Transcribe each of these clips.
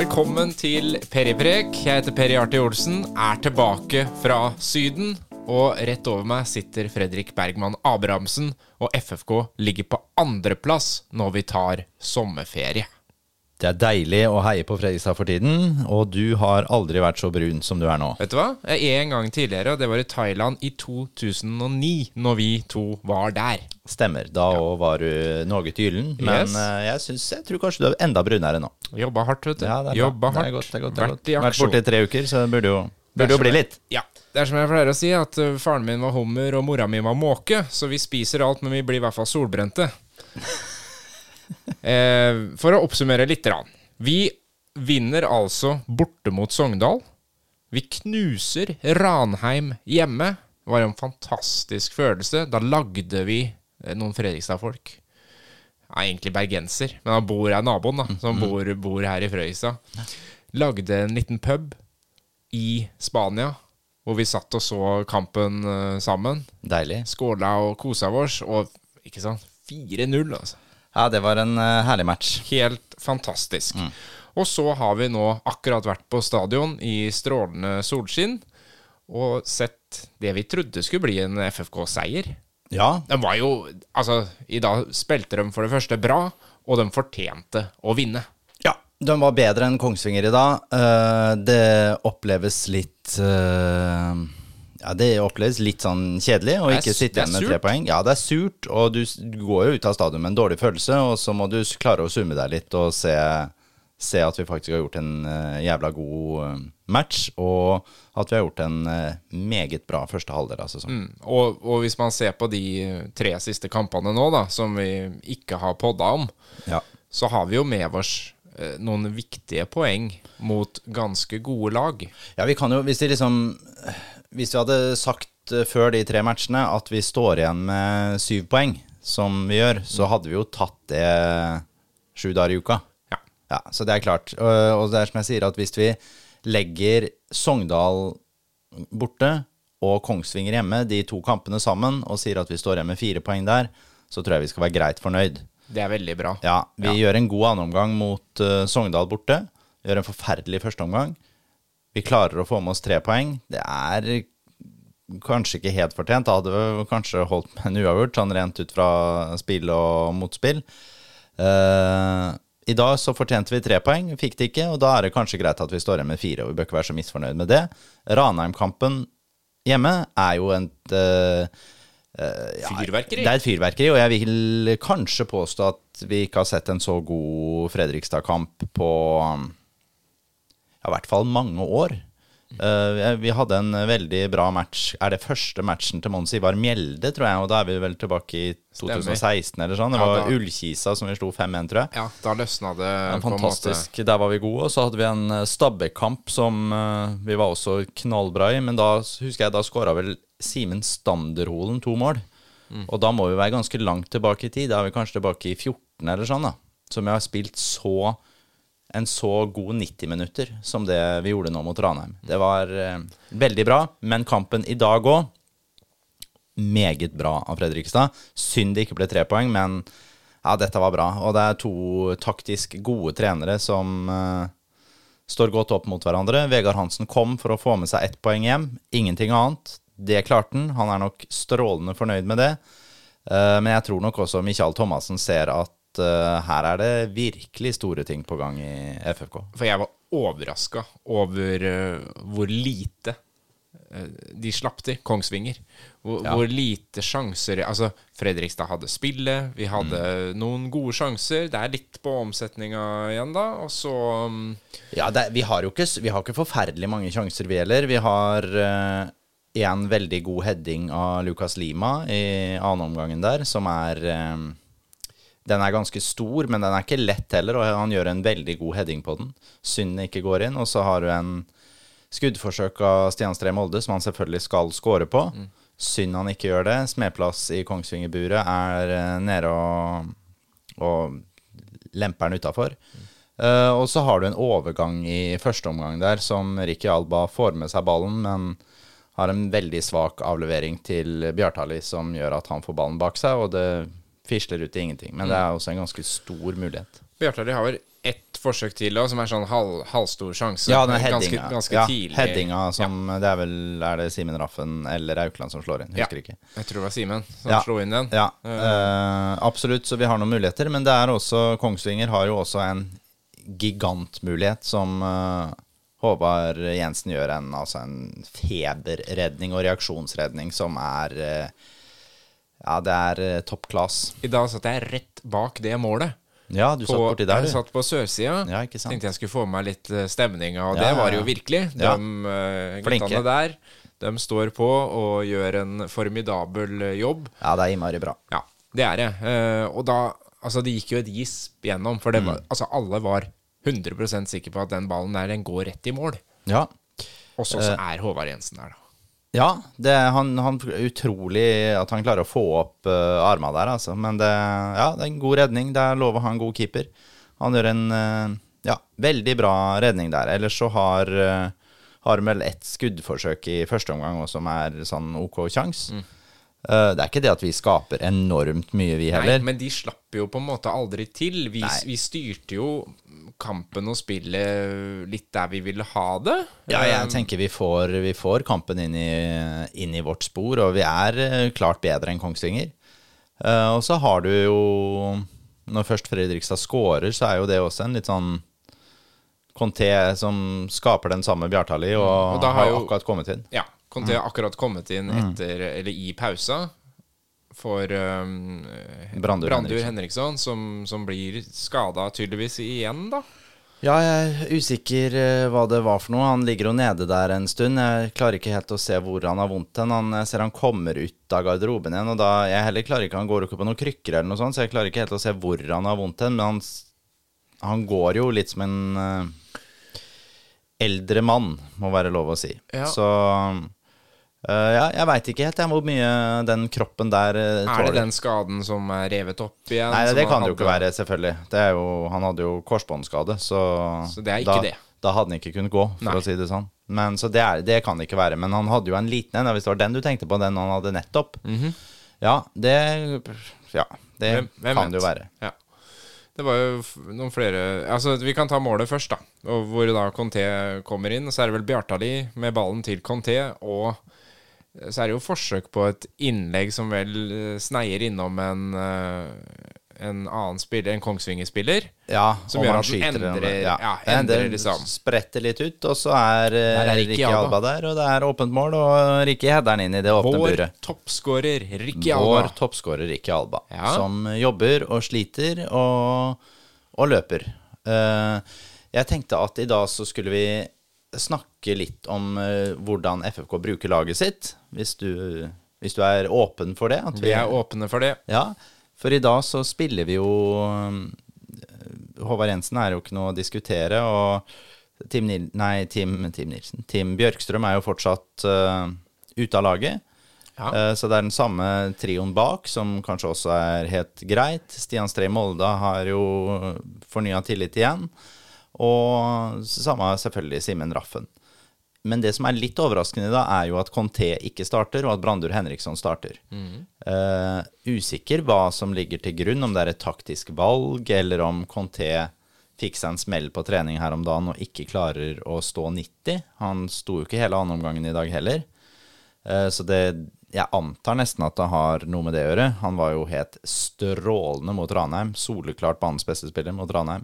Velkommen til Periprek. Jeg heter Peri Arti Olsen, er tilbake fra Syden. Og rett over meg sitter Fredrik Bergman Abrahamsen, og FFK ligger på andreplass når vi tar sommerferie. Det er deilig å heie på Fredrikstad for tiden, og du har aldri vært så brun som du er nå. Vet du hva? En gang tidligere, og det var i Thailand i 2009, når vi to var der. Stemmer. Da òg var du noe gyllen, men Yes. eh, jeg, synes, jeg tror kanskje du er enda brunere nå. Jobba hardt, vet du. Ja, det er Jobba Jobba Det er hardt. godt, det er godt, det er Vært i i Vært borte i tre uker, så det burde jo, burde jo bli litt. Ja. Det er som jeg pleier å si, at uh, faren min var hummer og mora mi var måke, så vi spiser alt, men vi blir i hvert fall solbrente. Eh, for å oppsummere litt. Vi vinner altså borte mot Sogndal. Vi knuser Ranheim hjemme. Det var en fantastisk følelse. Da lagde vi eh, noen Fredrikstad-folk. Ja, egentlig bergenser, men han bor her naboen, da, som bor, bor her i Frøystad. Lagde en liten pub i Spania, hvor vi satt og så kampen eh, sammen. Deilig. Skåla og kosa oss, og ikke sant 4-0, altså. Ja, det var en eh, herlig match. Helt fantastisk. Og så har vi nå akkurat vært på stadion i strålende solskinn og sett det vi trodde skulle bli en FFK-seier. Ja, Den var jo Altså, i dag spilte de for det første bra, og de fortjente å vinne. Ja, de var bedre enn Kongsvinger i dag. Eh, det oppleves litt eh, Ja, det oppleves litt sånn kjedelig å ikke sitte igjen med tre poeng. Ja, det er surt, og du, går jo ut av stadion med en dårlig følelse, og så må du klare å summe deg litt og se, se at vi faktisk har gjort en eh, jævla god eh, match, og at vi har gjort en eh, meget bra første halvdel av sesongen. Mm. Og, og hvis man ser på de tre siste kampene nå, da, som vi ikke har podda om, Ja. så har vi jo med oss noen viktige poeng mot ganske gode lag. Ja, vi kan jo, hvis, de liksom, hvis vi hadde sagt eh, før de tre matchene at vi står igjen med syv poeng, som vi gjør, så hadde vi jo tatt det sju dager i uka. Ja. Ja, så det er klart. Og, det er som jeg sier, at hvis vi legger Sogndal borte og Kongsvinger hjemme, de to kampene sammen, og sier at vi står igjen med fire poeng der, så tror jeg vi skal være greit fornøyd. Det er veldig bra. Ja, vi gjør en god annenomgang mot uh, Sogndal borte. Vi Gjør en forferdelig førsteomgang. Vi klarer å få med oss tre poeng. Det er kanskje ikke helt fortjent. Da hadde vi kanskje holdt med en uavgjort, sånn rent ut fra spill og motspill. Uh, I dag så fortjente vi tre poeng, fikk det ikke, og da er det kanskje greit at vi står igjen med fire. og Vi bør ikke være så misfornøyd med det. Ranheim-kampen hjemme er jo et eh, ja, Fyrverkeri. Det er et fyrverkeri, og jeg vil kanskje påstå at vi ikke har sett en så god Fredrikstad-kamp på um, ja, i hvert fall mange år. Uh, vi hadde en veldig bra match. Er det første matchen til Monsi var Mjelde, tror jeg, og da er vi vel tilbake i 2016 eller sånn. Det Ja, var da- Ullkisa som vi slo 5-1, tror jeg. Ja, da løsna det Ja, på en måte. fantastisk. Der var vi gode. Og så hadde vi en stabbekamp som uh, vi var også knallbra i. Men da husker jeg da skåra vel Simen Standerholen to mål. Og da må vi være ganske langt tilbake i tid. Da er vi kanskje tilbake i 14 eller sånn, da. Som jeg har spilt så en så god 90 minutter som det vi gjorde nå mot Ranheim. Det var eh, veldig bra, men kampen i dag òg meget bra av Fredrikstad. Synd det ikke ble tre poeng, men ja, dette var bra. Og det er to taktisk gode trenere som eh, står godt opp mot hverandre. Vegard Hansen kom for å få med seg ett poeng hjem. Ingenting annet. Det klarte han. Han er nok strålende fornøyd med det. Eh, men jeg tror nok også Michael Thomassen ser at eh, her er det virkelig store ting på gang i FFK. For jeg var overraska over uh, hvor lite uh, de slapp til, Kongsvinger. Hvor, Ja. hvor lite sjanser Altså, Fredrikstad hadde spillet, vi hadde Mm. noen gode sjanser. Det er litt på omsetninga igjen, da. Og så um... Ja, det, vi har jo ikke, vi har ikke forferdelig mange sjanser, vi heller. Vi har en veldig god heading av Lucas Lima i annen omgangen der, som er eh, Den er ganske stor, men den er ikke lett heller, og han gjør en veldig god heading på den. Synd ikke går inn. Og så har du en skuddforsøk av Stian Stree Molde, som han selvfølgelig skal score på. Synd han ikke gjør det. Smedplass i Kongsvingerburet er eh, nede og, og lemper den utafor. Eh, og så har du en overgang i første omgang der som Ricky Alba får med seg ballen, men har en veldig svak avlevering til Bjartali som gjør at han får ballen bak seg, og det fisler ut i ingenting. Men det er også en ganske stor mulighet. Bjartali har vel ett forsøk til da, som er sånn halv, halvstor sjanse. Ja, den ganske, headinga. ganske ja, tidlig. headinga som Det er vel Er det Simen Raffen eller Aukland som slår inn? Husker ikke. Jeg tror det var Simen som Ja. slo inn den. Ja, uh, absolutt, så vi har noen muligheter. Men det er også Kongsvinger har jo også en gigantmulighet som uh, Håvard Jensen gjør en, altså en feberredning og reaksjonsredning som er eh, Ja, det er eh, topp class. I dag satt jeg rett bak det målet. Ja, du satt borti der, Jeg satt på sørsida. Ja, ikke sant. Tenkte jeg skulle få med meg litt eh, stemning, og Ja, det var det jo virkelig. De Ja. uh, guttene der, de står på og gjør en formidabel eh, jobb. Ja, det er innmari bra. Ja, det er det. Uh, og da Altså, det gikk jo et gisp gjennom, for det Mm. altså, alle var 100% sikre på at den ballen der, den går rett i mål. Ja. Og så Eh. så er Håvard Jensen der, da. Ja, det han, han utrolig at han klarer å få opp uh, arma der, altså. Men det, ja, det er en god redning. Det er lov å ha en god keeper. Han gjør en uh, ja, veldig bra redning der. Ellers så har uh, har vel ett skuddforsøk i første omgang også, som er sånn OK kjangs. Uh, det er ikke det at vi skaper enormt mye, vi heller. Nei, men de slapp jo på en måte aldri til. Vi, vi styrte jo kampen og spillet litt der vi ville ha det. Ja, jeg tenker vi får, vi får kampen inn i, inn i vårt spor, og vi er eh, klart bedre enn Kongsvinger. Eh, og så har du jo Når først Fredrikstad scorer, så er jo det også en litt sånn Conté som skaper den samme Bjartali, og, Mm, og da har har jo- akkurat kommet inn. Ja. Conté Mm. har akkurat kommet inn etter, eller i pausa for um, Brandur Henriksson. Henriksson, som, som blir skada tydeligvis igjen, da. Ja, jeg er usikker eh, hva det var for noe. Han ligger jo nede der en stund. Jeg klarer ikke helt å se hvor han har vondt hen. Han jeg ser han kommer ut av garderoben igjen, og da Jeg heller klarer ikke Han går jo ikke på noen krykker eller noe sånt, så jeg klarer ikke helt å se hvor han har vondt hen. Men han, han går jo litt som en uh, eldre mann, må være lov å si. Ja. Så eh, ja, jeg veit ikke helt jeg, hvor mye den kroppen der uh, Er det den skaden som er revet opp igjen? Nei, det kan det jo ikke være, selvfølgelig. Det er jo, han hadde jo korsbåndskade, så Så det er ikke da, det. Da hadde han ikke kunnet gå, for Nei. å si det sånn. Men Så det, er, det kan det ikke være. Men han hadde jo en liten en, hvis det var den du tenkte på, den han hadde nettopp. Ja, det Ja, det. Hvem- hvem kan det jo være. Ja. Det var jo noen flere Altså, vi kan ta målet først, da. Og hvor da Conté kommer inn. Så er det vel Bjartali med ballen til Conté, og så er det jo forsøk på et innlegg som vel eh, sneier innom en eh, en annen spiller, en Kongsvinger-spiller. Ja, Som gjør at den endrer, den- ja. ja, endrer liksom. Spretter litt ut, og så er, eh, er Ricky Alba. Alba der, og det er åpent mål, og Ricky header den inn i det åpne Vår buret. toppskårer, Ricky Vår toppskårer Ricky Alba, Ja. som jobber og sliter og, og løper. Jeg tenkte at i dag så skulle vi snakke litt om eh, hvordan FFK bruker laget sitt, hvis du, hvis du er åpen for det. Vi er åpne for det. Ja, for i dag så spiller vi jo eh, Håvard Jensen er jo ikke noe å diskutere, og Tim, Nil nei, Tim, Tim Nilsen Tim Bjørkstrøm er jo fortsatt uh, ute av laget. Ja. Så det er den samme trioen bak, som kanskje også er helt greit. Stian Stree Molda har jo fornya tillit igjen. Og samme selvfølgelig Simen Raffen. Men det som er litt overraskende da, er jo at Conté ikke starter, og at Brandur Henriksson starter. Eh, usikker hva som ligger til grunn, om det er et taktisk valg, eller om Conté fikk seg en smell på trening her om dagen og ikke klarer å stå 90. Han sto jo ikke hele andre omgangen i dag heller. Uh, så det Jeg antar nesten at det har noe med det å gjøre. Han var jo helt strålende mot Ranheim. Soleklart banens beste spiller mot Ranheim.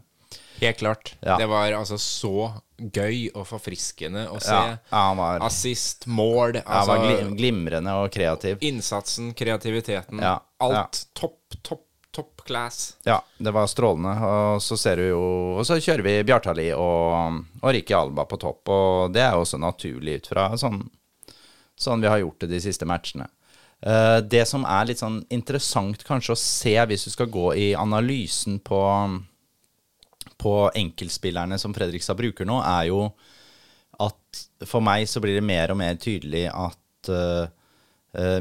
Helt klart. Ja. Det var altså så gøy og forfriskende å se. Ja, han var, Assist, mål, han altså var glimrende og kreativ. innsatsen, kreativiteten. Ja, Alt topp, topp, topp class. Ja, det var strålende. Og så ser du jo Og så kjører vi Bjartali og, og Ricky Alba på topp, og det er jo også naturlig ut fra sånn, sånn vi har gjort det de siste matchene. Eh, det som er litt sånn interessant kanskje å se, hvis du skal gå i analysen på, på enkeltspillerne som Fredrikstad bruker nå, er jo at for meg så blir det mer og mer tydelig at uh,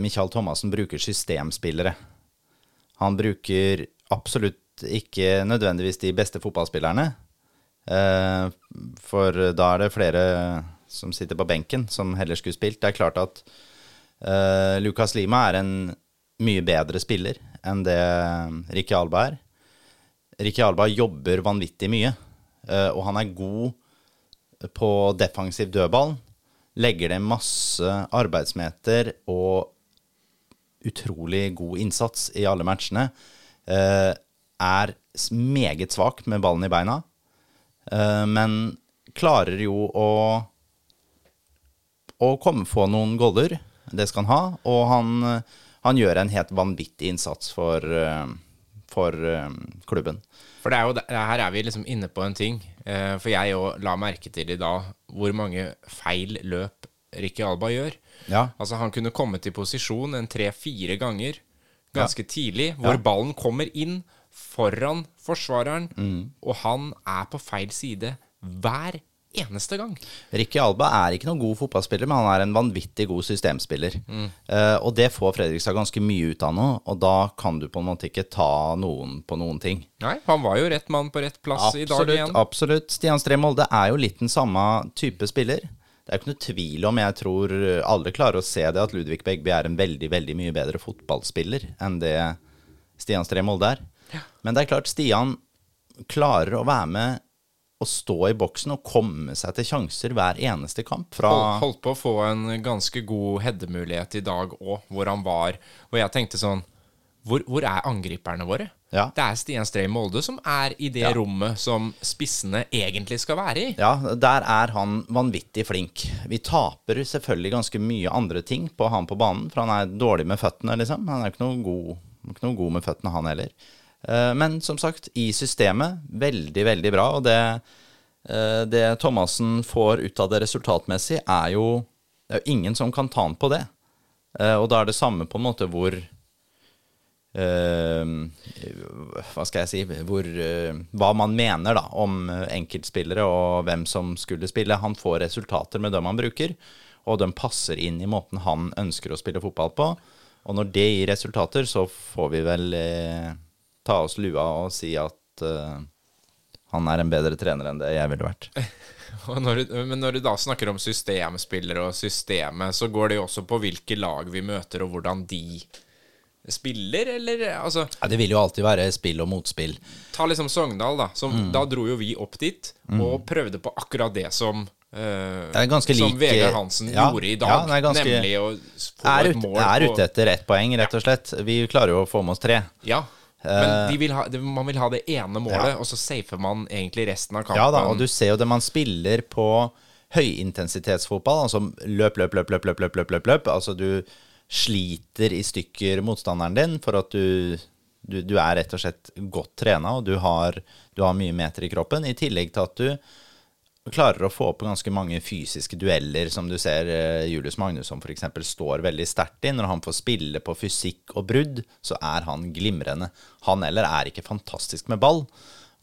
Michael Thomassen bruker systemspillere. Han bruker absolutt ikke nødvendigvis de beste fotballspillerne. Uh, for da er det flere som sitter på benken, som heller skulle spilt. Det er klart at uh, Lucas Lima er en mye bedre spiller enn det Ricky Alba er. Ricky Alba jobber vanvittig mye, eh, og han er god på defensiv dødball. Legger det masse arbeidsmeter og utrolig god innsats i alle matchene. Eh, er meget svak med ballen i beina, eh, men klarer jo å å komme få noen goller. Det skal han ha. Og han, han gjør en helt vanvittig innsats for, for eh, klubben. For det er jo, her er vi liksom inne på en ting. Eh, for jeg òg la merke til i dag hvor mange feil løp Ricky Alba gjør. Ja. Altså Han kunne kommet i posisjon en tre-fire ganger ganske tidlig, hvor ballen kommer inn foran forsvareren, Mm. og han er på feil side hver eneste gang. Ricky Alba er ikke noen god fotballspiller, men han er en vanvittig god systemspiller. Eh, og det får Fredrikstad ganske mye ut av nå, og da kan du på en måte ikke ta noen på noen ting. Nei, han var jo rett mann på rett plass i dag igjen. absolutt. Stian Stree Molde er jo litt den samme type spiller. Det er ikke noe tvil om, jeg tror alle klarer å se det, at Ludvig Begby er en veldig veldig mye bedre fotballspiller enn det Stian Stree Molde er. Men det er klart, Stian klarer å være med og stå i boksen og komme seg til sjanser hver eneste kamp. Fra Hold, holdt på å få en ganske god heademulighet i dag òg, hvor han var. Og jeg tenkte sånn Hvor, hvor er angriperne våre? Ja. Det er Stian Strei Molde som er i det Ja. rommet som spissene egentlig skal være i. Ja, der er han vanvittig flink. Vi taper selvfølgelig ganske mye andre ting på han på banen, for han er dårlig med føttene, liksom. Han er ikke noe god, ikke noe god med føttene, han heller. Eh, Men som sagt, i systemet, veldig, veldig bra. Og det, eh, det Thomassen får ut av det resultatmessig, er jo Det er jo ingen som kan ta han på det. Eh, Og da er det samme på en måte hvor hva skal jeg si hvor, Hva man mener da om enkeltspillere og hvem som skulle spille. Han får resultater med dem han bruker, og de passer inn i måten han ønsker å spille fotball på. Og når det gir resultater, så får vi vel ta oss lua og si at uh, han er en bedre trener enn det jeg ville vært. Når du, men når du da snakker om systemspillere og systemet, så går det jo også på hvilke lag vi møter, og hvordan de spiller, eller altså Ja, det vil jo alltid være spill og motspill. Ta liksom Sogndal, da. Som, Mm. Da dro jo vi opp dit og prøvde på akkurat det som eh, Det Som like, Vegard Hansen ja, gjorde i dag. ja, er ganske- nemlig å få et mål mål er ute etter ett poeng, rett og slett. Vi klarer jo å få med oss tre. Ja. Men de vil ha, man vil ha det ene målet, Ja. og så safer man egentlig resten av kampen. Ja da, og du ser jo det man spiller på høyintensitetsfotball, altså løp, løp, løp, løp, løp, løp, løp, løp, løp. Altså du sliter i stykker motstanderen din for at du, du, du er rett og slett godt trena, og du har, du har mye meter i kroppen, i tillegg til at du klarer å få opp ganske mange fysiske dueller, som du ser eh, Julius Magnusson f.eks. står veldig sterkt i. Når han får spille på fysikk og brudd, så er han glimrende. Han heller er ikke fantastisk med ball,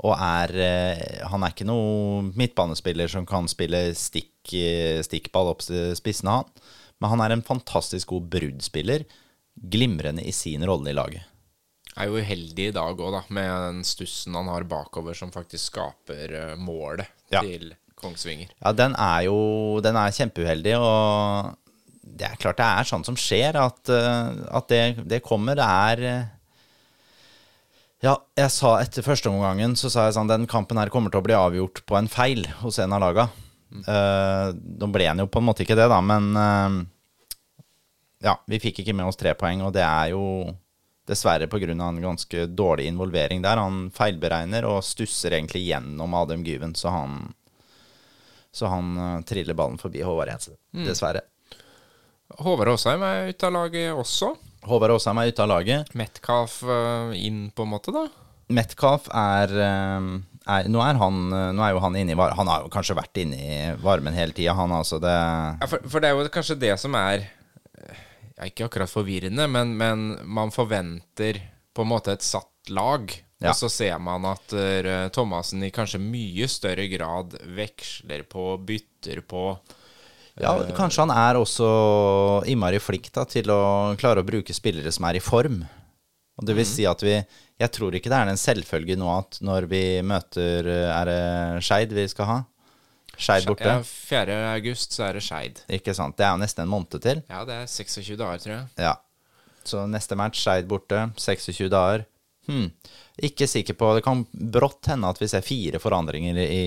og er eh, Han er ikke noen midtbanespiller som kan spille stikk, eh, stikkball opp til spissene, han. Men han er en fantastisk god bruddspiller. Glimrende i sin rolle i laget. Er jo uheldig i dag òg, da, med den stussen han har bakover, som faktisk skaper målet Ja. til Kongsvinger. Ja, den er jo Den er kjempeuheldig, og det er klart det er sånt som skjer, at, eh, at det, det kommer. Det er eh, Ja, jeg sa etter første omgangen så sa jeg sånn Den kampen her kommer til å bli avgjort på en feil hos en av laga. Eh, Nå ble han jo på en måte ikke det, da, men eh, Ja, vi fikk ikke med oss tre poeng, og det er jo dessverre pga. en ganske dårlig involvering der. Han feilberegner og stusser egentlig gjennom Adem Gyven, så han så han eh, triller ballen forbi Håvard Jensen. Dessverre. Håvard Aasheim er ute av laget også. Håvard Aasheim er ute av laget. Metcalf eh, inn, på en måte, da. Metcalf er, eh, er nå, er han, nå er jo han inne i varmen. Han har jo kanskje vært inne i varmen hele tida, han altså. Det Ja, for, for det er jo kanskje det som er ja, Ikke akkurat forvirrende, men, men man forventer på en måte et satt lag. Ja. Og så ser man at uh, Thomassen i kanskje mye større grad veksler på, bytter på. Ja, kanskje han er også innmari flink da, til å klare å bruke spillere som er i form. Og det vil si at vi Jeg tror ikke det er en selvfølge nå at når vi møter eh, Er det Skeid vi skal ha? Skeid borte? Ja, 4. august så er det Skeid. Ikke sant? Det er jo nesten en måned til. Ja, det er 26 dager, tror jeg. Ja. Så neste match, Skeid borte. 26 dager. Hmm. Ikke sikker på Det kan brått hende at vi ser fire forandringer i,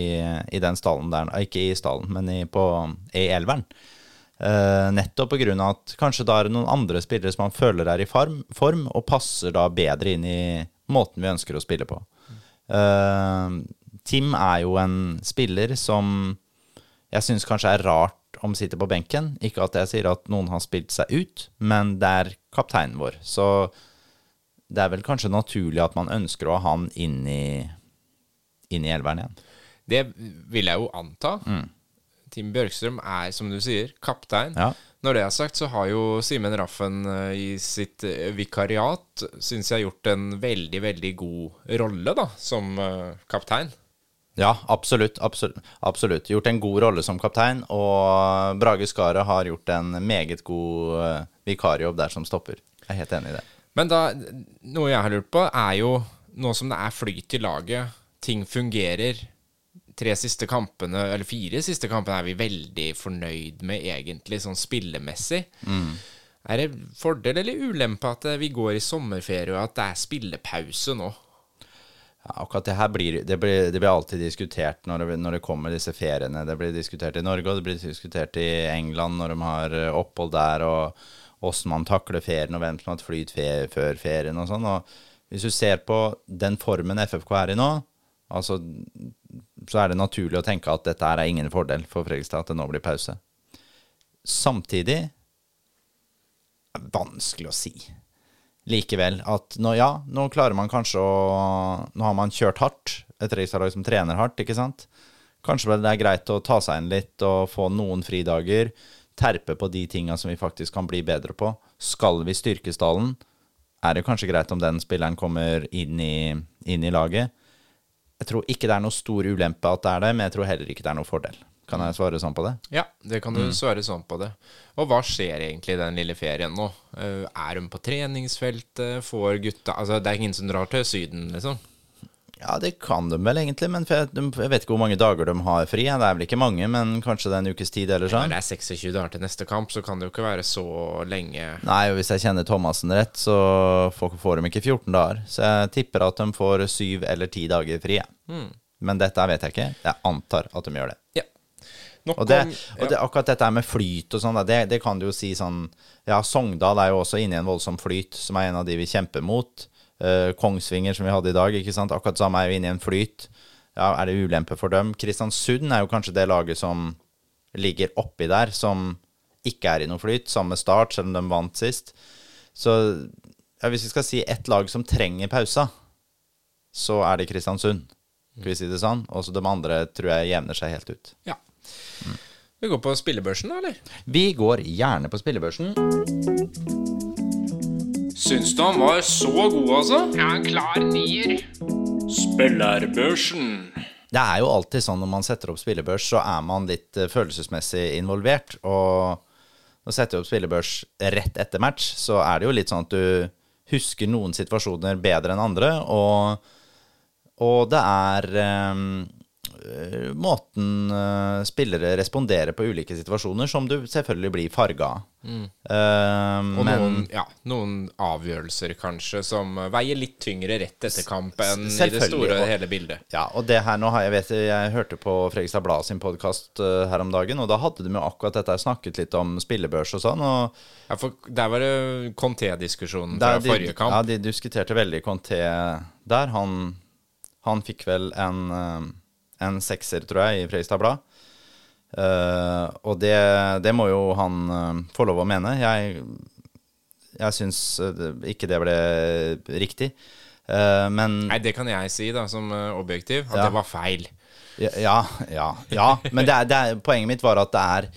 i den stallen der. Ikke i stallen, men i, på, i elveren. Uh, nettopp av at kanskje da er det noen andre spillere som man føler er i form, form og passer da bedre inn i måten vi ønsker å spille på. Uh, Tim er jo en spiller som jeg syns kanskje er rart om sitter på benken. Ikke at jeg sier at noen har spilt seg ut, men det er kapteinen vår. Så det er vel kanskje naturlig at man ønsker å ha han inn i, inn i elveren igjen. Det vil jeg jo anta. Tim Bjørkstrøm er, som du sier, kaptein. Ja. Når det er sagt, så har jo Simen Raffen eh, i sitt eh, vikariat, syns jeg, gjort en veldig, veldig god rolle, da, som eh, kaptein. Ja, absolutt, absolutt, absolutt. Gjort en god rolle som kaptein, og Brage Skaret har gjort en meget god vikarjobb der som stopper. Jeg er helt enig i det. Men da, noe jeg har lurt på, er jo nå som det er flyt i laget, ting fungerer Tre siste kampene, eller fire siste kampene, er vi veldig fornøyd med, egentlig, sånn spillemessig. Er det fordel eller ulempe at eh, vi går i sommerferie, og at det er spillepause nå? Ja, akkurat det her blir, det blir, det blir alltid diskutert når det, når det kommer disse feriene. Det blir diskutert i Norge, og det blir diskutert i England når de har eh, opphold der, og åssen man takler ferien, og hvem som har flydd flyt før ferien og sånn. Og hvis du ser på den formen FFK er i nå, altså, så er det naturlig å tenke at dette er ingen fordel for Fredrikstad, at det nå blir pause. Samtidig det er vanskelig å si. Likevel at nå, ja, nå klarer man kanskje å Nå har man kjørt hardt. Et Fredrikstad-lag som trener hardt, ikke sant. Kanskje det er greit å ta seg inn litt og få noen fridager. Terpe på de tinga som vi faktisk kan bli bedre på. Skal vi styrke stallen, er det kanskje greit om den spilleren kommer inn i, inn i laget. Jeg tror ikke det er noe stor ulempe at det er det, men jeg tror heller ikke det er noe fordel. Kan jeg svare sånn på det? Ja, det kan du svare sånn på det. Og hva skjer egentlig i den lille ferien nå? Eh, Er hun på treningsfeltet? Får gutta Altså, det er ingen som drar til Syden, liksom? Ja, det kan de vel egentlig, men for jeg, jeg vet ikke hvor mange dager de har fri. Det er vel ikke mange, men kanskje det er en ukes tid eller Når Ja, det er 26 dager til neste kamp, så kan det jo ikke være så lenge. Nei, og hvis jeg kjenner Thomassen rett, så får, får de ikke 14 dager. Så jeg tipper at de får 7 eller 10 dager fri. ja. Men dette vet jeg ikke. Jeg antar at de gjør det. Ja. Nok Og, det, og det, akkurat dette med flyt og sånn, det, det kan du jo si sånn Ja, Sogndal er jo også inne i en voldsom flyt, som er en av de vi kjemper mot. Eh, Kongsvinger, som vi hadde i dag, ikke sant. Akkurat samme er jo inne i en flyt. Ja, Er det ulempe for dem? Kristiansund er jo kanskje det laget som ligger oppi der, som ikke er i noe flyt. Samme start, selv om de vant sist. Så ja, hvis vi skal si ett lag som trenger pausa, så er det Kristiansund. Skal vi si det sånn? Og så de andre tror jeg jevner seg helt ut. Ja. Vi går på spillebørsen, da, eller? Vi går gjerne på spillebørsen. Syns du han var så god, altså? Ja, en klar nier. Spillerbørsen. Det er jo alltid sånn når man setter opp spillebørs, så er man litt eh, følelsesmessig involvert. Og når du setter opp spillebørs rett etter match, så er det jo litt sånn at du husker noen situasjoner bedre enn andre. Og, og det er eh, måten uh, spillere responderer på ulike situasjoner, som du selvfølgelig blir farga av. Eh, Og men noen, ja, noen avgjørelser, kanskje, som veier litt tyngre rett etter kamp enn i det store og- hele bildet. Ja, og det her nå har jeg vet Jeg hørte på Fredrikstad Blad sin podkast her om dagen, og da hadde de jo akkurat dette snakket litt om spillebørs og sånn. Og Ja, for Der var det Conté-diskusjonen fra de, forrige kamp. Ja, de diskuterte veldig Conté der. Han, han fikk vel en, eh, en sekser, tror jeg, i Fredrikstad Blad. Uh, og det, det må jo han uh, få lov å mene. Jeg, jeg syns eh, ikke det ble riktig. Uh, men Nei, det kan jeg si, da, som objektiv, at Ja. det var feil. Ja, ja, ja, ja. Men det er, det er, poenget mitt var at det er,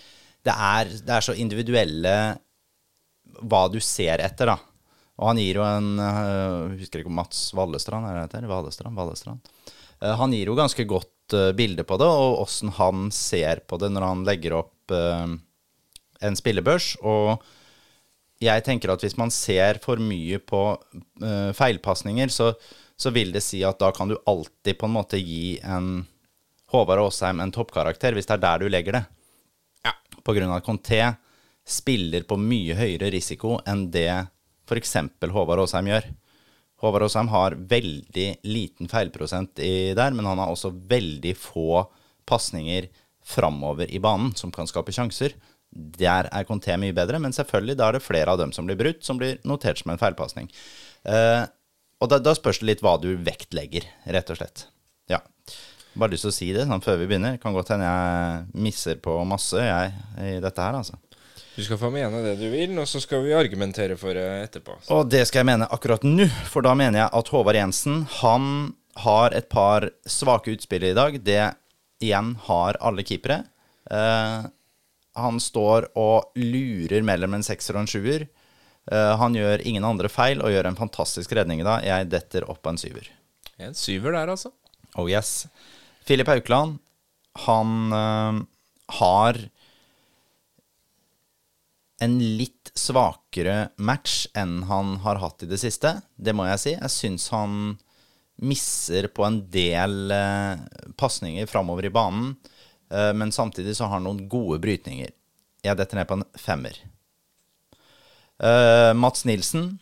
det, er, det er så individuelle hva du ser etter, da. Og han gir jo en uh, Husker ikke om Mats Vallestrand er det heter? Vallestrand? Vallestrand. Uh, han gir jo ganske godt øh, bilde på det, og åssen han ser på det når han legger opp uh, en spillebørs. Og jeg tenker at hvis man ser for mye på uh, feilpasninger, så, så vil det si at da kan du alltid på en måte gi en Håvard Aasheim en toppkarakter, hvis det er der du legger det. Ja. På grunn av at Conté spiller på mye høyere risiko enn det f.eks. Håvard Aasheim gjør. Håvard Aasheim har veldig liten feilprosent i der, men han har også veldig få pasninger framover i banen som kan skape sjanser. Der er Conté mye bedre, men selvfølgelig da er det flere av dem som blir brutt, som blir notert som en feilpasning. Eh, og da, da spørs det litt hva du vektlegger, rett og slett. Ja. Bare lyst til å si det sånn før vi begynner. Kan godt hende jeg misser på masse, jeg, i dette her, altså. Du skal få mene det du vil, og så skal vi argumentere for det etterpå. Og det skal jeg mene akkurat nå, for da mener jeg at Håvard Jensen, han har et par svake utspill i dag. Det igjen har alle keepere. Eh, han står og lurer mellom en sekser og en sjuer. Eh, han gjør ingen andre feil og gjør en fantastisk redning i dag. Jeg detter opp av en syver. En syver der, altså. Oh yes. Filip Haukeland, han eh, har en litt svakere match enn han har hatt i det siste. Det må jeg si. Jeg syns han misser på en del eh, pasninger framover i banen. Eh, men samtidig så har han noen gode brytninger. Jeg detter ned på en femmer. Eh, Mats Nilsen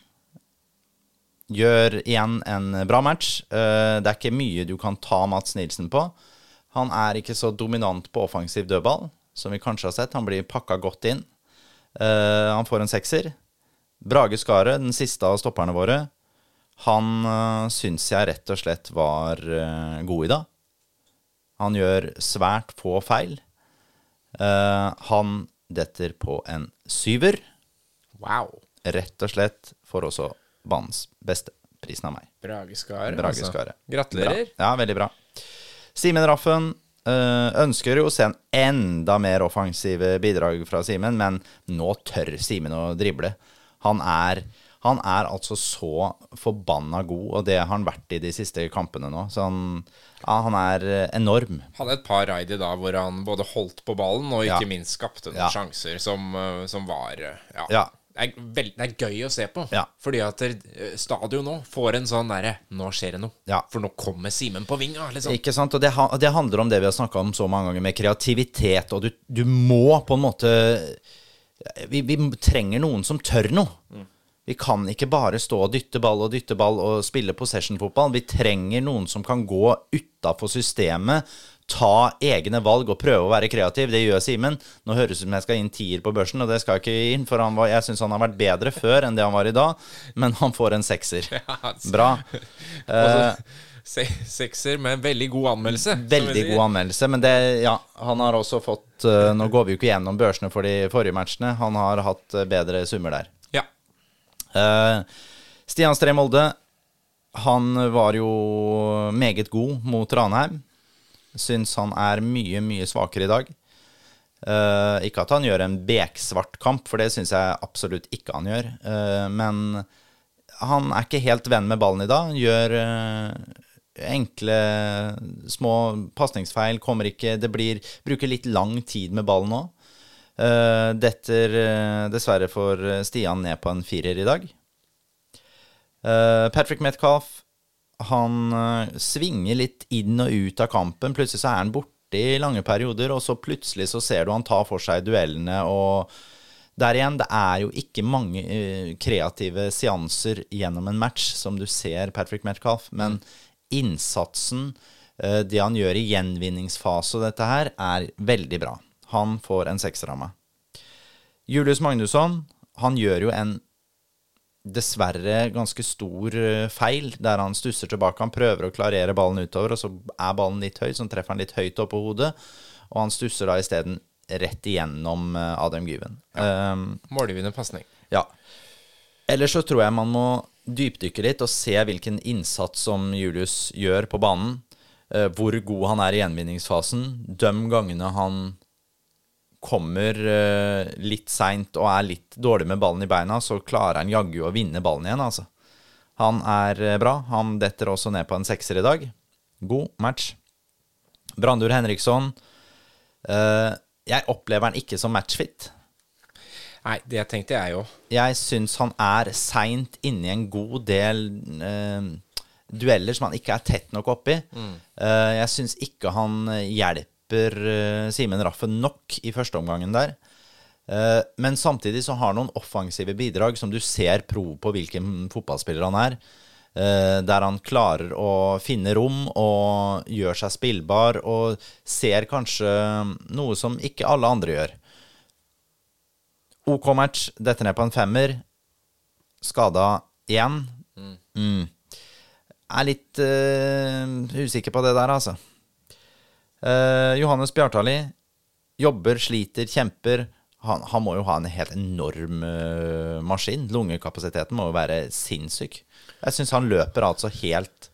gjør igjen en bra match. Eh, det er ikke mye du kan ta Mats Nilsen på. Han er ikke så dominant på offensiv dødball som vi kanskje har sett. Han blir pakka godt inn. Eh, han får en sekser. Brage Skaret, den siste av stopperne våre, han uh, syns jeg rett og slett var uh, god i dag. Han gjør svært få feil. Uh, han detter på en syver. Wow. Rett og slett får også banens beste prisen av meg. Brage altså. Gratulerer. Bra. Ja, veldig bra. Simen Raffen ønsker jo å se en enda mer offensive bidrag fra Simen, men nå tør Simen å drible. Han er, han er altså så forbanna god, og det har han vært i de siste kampene nå. Så han, ja, han er eh, enorm. Hadde et par raid i dag hvor han både holdt på ballen og ikke Ja. minst skapte noen Ja. sjanser som, eh, som var eh, Ja. Det, er veld, det er gøy å se på. Ja. Fordi at eh, stadion nå får en sånn derre Nå skjer det noe. Ja. For nå kommer Simen på vinga. Liksom. Ikke sant? Og det, det handler om det vi har snakka om så mange ganger, med kreativitet. Og du, du må på en måte vi, vi trenger noen som tør noe. Vi kan ikke bare stå og dytte ball og dytte ball og spille possession-fotball. Vi trenger noen som kan gå utafor systemet, ta egne valg og prøve å være kreativ. Det gjør Simen. Nå høres det ut som jeg skal inn tier på børsen, og det skal jeg ikke inn, for han var, jeg syns han har vært bedre før enn det han var i dag, men han får en sekser. altså. Bra. Eh, se, sekser med en veldig god anmeldelse. Veldig god anmeldelse, men det, ja, han har også fått eh, Nå går vi jo ikke gjennom børsene for de forrige matchene. Han har hatt eh, bedre summer der. Ja. Eh, Stian Stree Molde, han var jo meget god mot Ranheim. Syns han er mye, mye svakere i dag. Uh, ikke at han gjør en beksvart kamp, for det syns jeg absolutt ikke han gjør. Uh, men han er ikke helt venn med ballen i dag. Gjør uh, enkle, små pasningsfeil. Kommer ikke Det blir Bruker litt lang tid med ballen nå. Detter dessverre for Stian ned på en firer i dag. Patrick Metcalf han eh, svinger litt inn og ut av kampen. Plutselig så er han borte i lange perioder, og så plutselig så ser du han tar for seg duellene. og der igjen, det er jo ikke mange eh, kreative seanser gjennom en match som du ser Patrick Metcalf, men innsatsen, eh, det han gjør i gjenvinningsfase og dette her, er veldig bra. Han får en sekser av meg. Julius Magnusson, han gjør jo en dessverre ganske stor eh, feil, der han stusser tilbake. Han prøver å klarere ballen utover, og så er ballen litt høy, så han treffer han litt høyt oppå hodet. Og han stusser da isteden rett igjennom eh, Adam Gyven. Um, Målgivende pasning. ja. Ellers så tror jeg man må dypdykke litt og se hvilken innsats som Julius gjør på banen. Uh, hvor god han er i gjenvinningsfasen. Døm gangene han kommer eh, litt seint og er litt dårlig med ballen i beina, så klarer han jaggu å vinne ballen igjen, altså. Han er eh, bra. Han detter også ned på en sekser i dag. God match. Brandur Henriksson. eh, jeg opplever han ikke som matchfit. Nei, det tenkte jeg jo. Jeg syns han er seint inne i en god del eh, dueller som han ikke er tett nok oppi. Eh, jeg syns ikke han hjelper eh, Simen Raffen nok i første omgangen der. Eh, men samtidig så har han noen offensive bidrag som du ser prov på hvilken fotballspiller han er. eh, der han klarer å finne rom og gjør seg spillbar, og ser kanskje noe som ikke alle andre gjør. OK match, dette ned på en femmer. Skada igjen. Mm. Er litt uh, usikker på det der, altså. Eh, Johannes Bjartali jobber, sliter, kjemper. Han, han må jo ha en helt enorm eh, maskin. Lungekapasiteten må jo være sinnssyk. Jeg syns han løper altså helt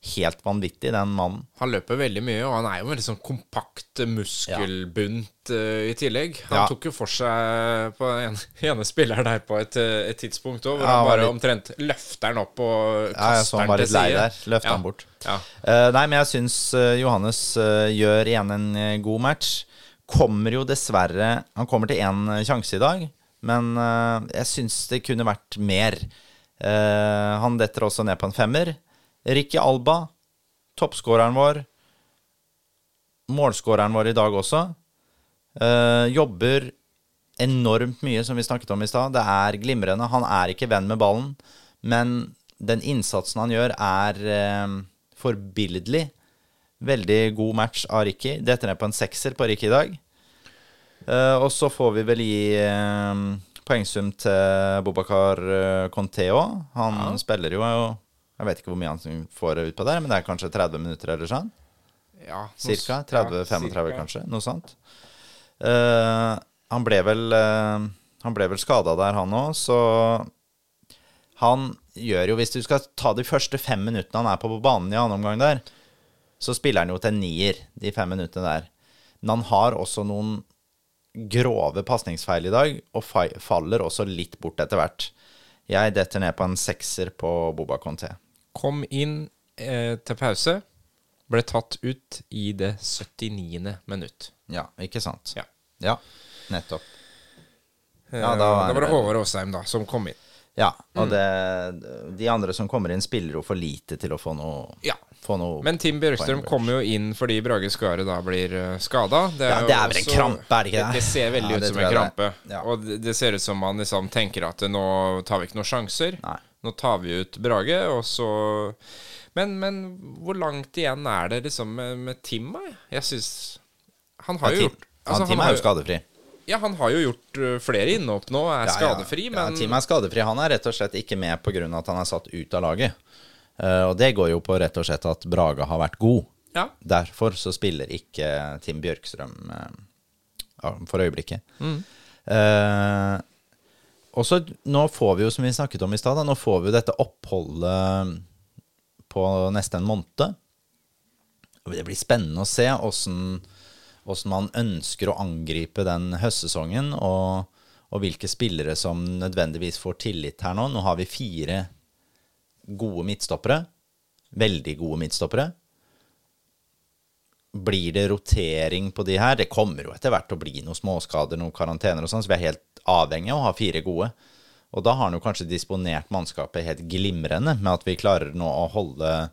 Helt vanvittig, den mannen. Han løper veldig mye, og han er jo en veldig sånn kompakt muskelbunt eh, i tillegg. Han Ja. tok jo for seg på den ene, spilleren der på et, eh, et tidspunkt òg, hvor Ja, han han bare litt- omtrent løfter den opp og Ja, jeg kaster så han var til litt lei side. der. Løfter Ja. han bort. Ja. Eh, nei, men jeg syns Johannes gjør igjen en god match. Kommer jo dessverre Han kommer til én sjanse i dag, men uh, jeg syns det kunne vært mer. Han detter også ned på en femmer. Ricky Alba, toppskåreren vår. Målskåreren vår i dag også. Eh, jobber enormt mye, som vi snakket om i stad. Det er glimrende. Han er ikke venn med ballen, men den innsatsen han gjør, er eh, forbilledlig. Veldig god match av Ricky. Detter ned på en sekser på Ricky i dag. Uh, og så får vi vel gi uh, poengsum til Bobakar Conteo. Òg. Han spiller jo Jeg vet ikke hvor mye han får ut på der, men det er kanskje 30 minutter eller sånn? Ja, Cirka? 30-35 ja, kanskje? Noe sånt. Uh, han ble vel uh, Han ble vel skada der, han òg, så han gjør jo Hvis du skal ta de første fem minuttene han er på banen i annen omgang der, så spiller han jo til nier de fem minuttene der. Men han har også noen grove pasningsfeil i dag, og faller også litt bort etter hvert. Jeg detter ned på en sekser på Boba Conté. Kom inn eh, til pause. Ble tatt ut i det 79. minutt. Ja, ikke sant? Ja. Ja, nettopp. Eh, Ja, da da, er var det Håvard Åsheim da, som kom inn. Ja, og Mm. det, de andre som kommer inn, spiller jo for lite til å få noe, Ja. få noe Men Tim Bjørkstrøm kommer jo inn fordi Brage Skare da blir uh, skada. Det, Ja, det er vel en krampe, er det ikke det? Det ser veldig Ja, ut som en krampe. Ja. Og det, det ser ut som man liksom tenker at nå tar vi ikke noen sjanser. Nei. Nå tar vi ut Brage, og så men, men hvor langt igjen er det liksom med, med Tim? Jeg syns Han har Ja, jo gjort altså, Tim han er jo skadefri. Ja, han har jo gjort uh, flere innhopp nå, er Ja, ja. skadefri, Ja, men Tim er skadefri. Han er rett og slett ikke med pga. at han er satt ut av laget. Uh, og det går jo på rett og slett at Brage har vært god. ja. Derfor så spiller ikke Tim Bjørkstrøm uh, for øyeblikket. Eh, og så nå får vi jo, som vi snakket om i stad, nå får vi jo dette oppholdet på nesten en måned. Det blir spennende å se åssen man ønsker å angripe den høstsesongen, og, og hvilke spillere som nødvendigvis får tillit her nå. Nå har vi fire gode midtstoppere. Veldig gode midtstoppere. Blir det rotering på de her? Det kommer jo etter hvert å bli noen småskader, noen karantener og sånn, så vi er helt avhengig av å ha fire gode. Og da har han jo kanskje disponert mannskapet helt glimrende med at vi klarer nå å holde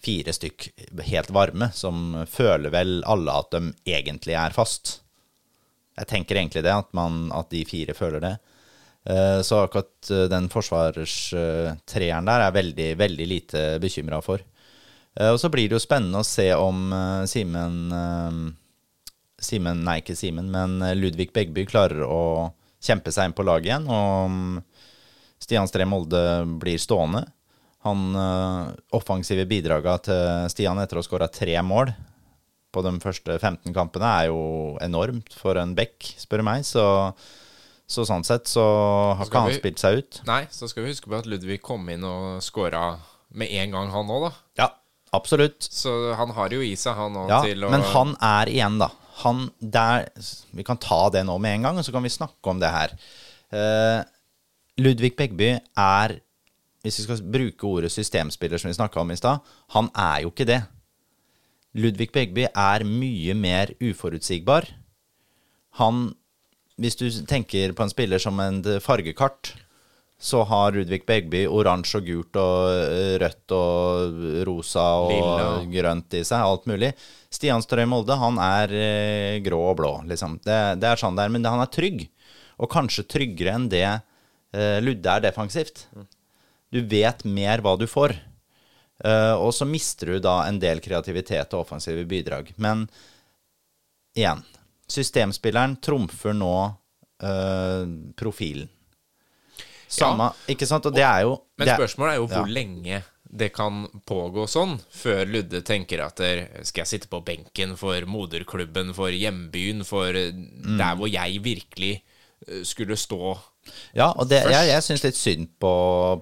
fire stykk helt varme, som føler vel alle at de egentlig er fast. Jeg tenker egentlig det, at, man, at de fire føler det. Eh, Så akkurat eh, den forsvarstreeren der er veldig, veldig lite bekymra for. Eh, Og så blir det jo spennende å se om Simen Simen, nei ikke Simen, men Ludvig Begby klarer å kjempe seg inn på laget igjen. Og Stian Stree Molde blir stående. Han eh, offensive bidraga til Stian etter å ha skåra tre mål på de første 15 kampene er jo enormt for en back, spør du meg. Så, så sånn sett så har ikke han spilt seg ut. Nei, så skal vi huske på at Ludvig kom inn og skåra med en gang, han òg, da. Ja, absolutt. Så han har jo i seg, han òg, Ja, til å men han er igjen, da. Han der Vi kan ta det nå med en gang, og så kan vi snakke om det her. Uh, Ludvig Begby er, hvis vi skal bruke ordet systemspiller som vi snakka om i stad, han er jo ikke det. Ludvig Begby er mye mer uforutsigbar. Han Hvis du tenker på en spiller som en fargekart, så har Rudvik Begby oransje og gult og eh, rødt og rosa og Lilla. grønt i seg, alt mulig. Stian Strøy Molde, han er eh, grå og blå, liksom. Det, det er sånn det er, men han er trygg. Og kanskje tryggere enn det eh, Ludde er defensivt. Du vet mer hva du får. Og så mister du da en del kreativitet og offensive bidrag. Men igjen, systemspilleren trumfer nå profilen. Samme, ikke sant? Og det er jo Men spørsmålet er jo hvor ja. lenge det kan pågå sånn, før Ludde tenker at der, skal jeg sitte på benken for moderklubben, for hjembyen, for eh, Mm. der hvor jeg virkelig eh, skulle stå. Ja, og det, Først. jeg, jeg syns litt synd på,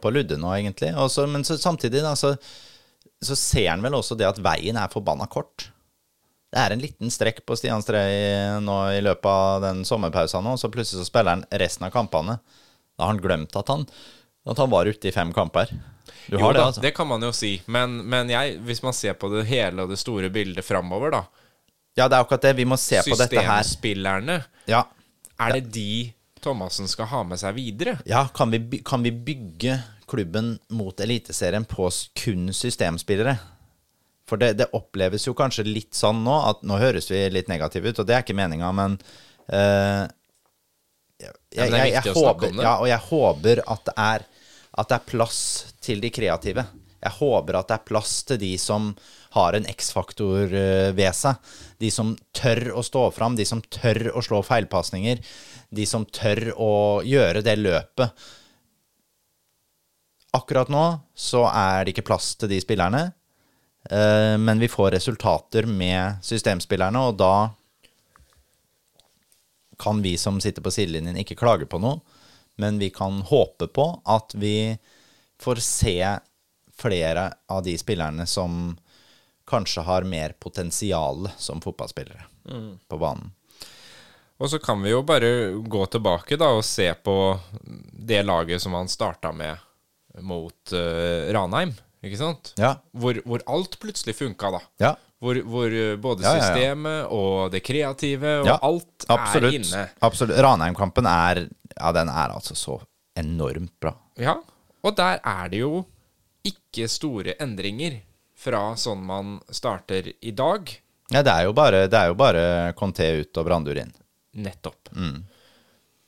på Ludde nå, egentlig. Også, men så, samtidig da, så, så ser han vel også det at veien er forbanna kort. Det er en liten strekk på Stian Strøy nå i løpet av den sommerpausen nå, så plutselig så spiller han resten av kampene. Da har han glemt at han, at han var ute i fem kamper. Du Jo har det, da, altså. det kan man jo si, men, men jeg, hvis man ser på det hele og det store bildet framover, da Ja, det er akkurat det. Vi må se på dette her. Systemspillerne, Ja, er det de Thomassen skal ha med seg videre? Ja, kan vi, kan vi bygge klubben mot Eliteserien på kun systemspillere? For det, det oppleves jo kanskje litt sånn nå at Nå høres vi litt negative ut, og det er ikke meninga, men eh, jeg, jeg, jeg, jeg, håper. Ja, og jeg håper at det, er, at det er plass til de kreative. Jeg håper at det er plass til de som har en X-faktor eh, ved seg. De som tør å stå fram, de som tør å slå feilpasninger. De som tør å gjøre det løpet. Akkurat nå så er det ikke plass til de spillerne, eh, men vi får resultater med systemspillerne, og da kan vi som sitter på sidelinjen, ikke klage på noe, men vi kan håpe på at vi får se flere av de spillerne som kanskje har mer potensial som fotballspillere på banen. Og så kan vi jo bare gå tilbake da og se på det laget som han starta med mot uh, Ranheim, ikke sant? Ja. Hvor, hvor alt plutselig funka, da. Ja, Hvor, hvor eh, både Ja, ja, ja. systemet og det kreative og alt absolutt. er inne. Absolutt. Ranheim-kampen er Ja, den er altså så enormt bra. Ja, og der er det jo ikke store endringer fra sånn man starter i dag. Ja, det er jo bare, det er jo bare Conté ut og Brandur inn. Nettopp. Mm.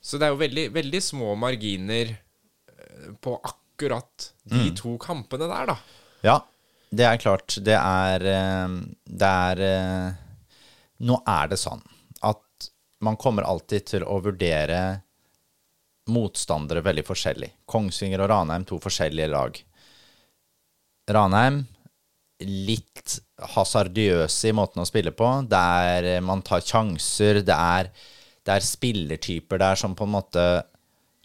Så det er jo veldig, veldig små marginer eh, på akkurat de Mm. to kampene der, da. Ja, det er klart. Det er eh, Det er eh, Nå er det sånn at man kommer alltid til å vurdere motstandere veldig forskjellig. Kongsvinger og Ranheim, to forskjellige lag. Ranheim litt hasardiøse i måten å spille på. Der man tar sjanser. Det er, det er spillertyper der som på en måte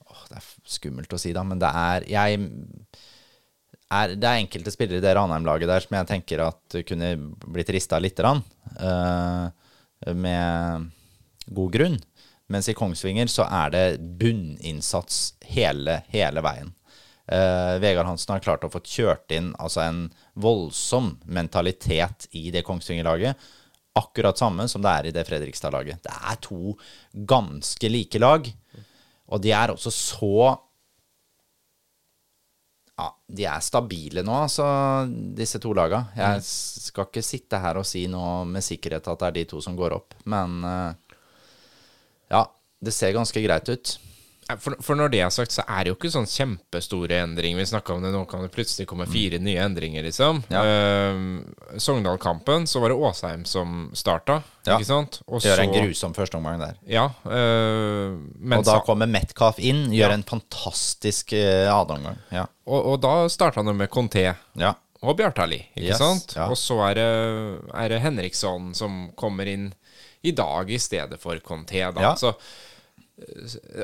åh, Det er skummelt å si, da, men det er Jeg er, det er enkelte spillere i det Ranheim-laget der som jeg tenker at kunne blitt rista lite grann. uh, med god grunn. Mens i Kongsvinger så er det bunninnsats hele, hele veien. Uh, Vegard Hansen har klart å få kjørt inn altså en voldsom mentalitet i det Kongsvinger-laget. Akkurat samme som det er i det Fredrikstad-laget. Det er to ganske like lag. Og de er også så ja, de er stabile nå, altså, disse to laga. Jeg skal ikke sitte her og si noe med sikkerhet at det er de to som går opp, men eh, ja, det ser ganske greit ut. For, for når det er sagt, så er det jo ikke sånn kjempestore endringer. Vi snakka om det, nå kan det plutselig komme fire nye endringer, liksom. Ja. Uh, Sogndal-kampen, så var det Åsheim som starta, Ja. ikke sant? Og Gjør en så- grusom førsteomgang der. Ja, Uh, men Og da kommer Metcalf inn, gjør Ja. en fantastisk uh, adenomgang. Ja. og, og da starta han jo med Conté ja. og Bjartali, ikke Yes, sant? Og så er det, er det Henriksson som kommer inn i dag i stedet for Conté, da. Så, eh,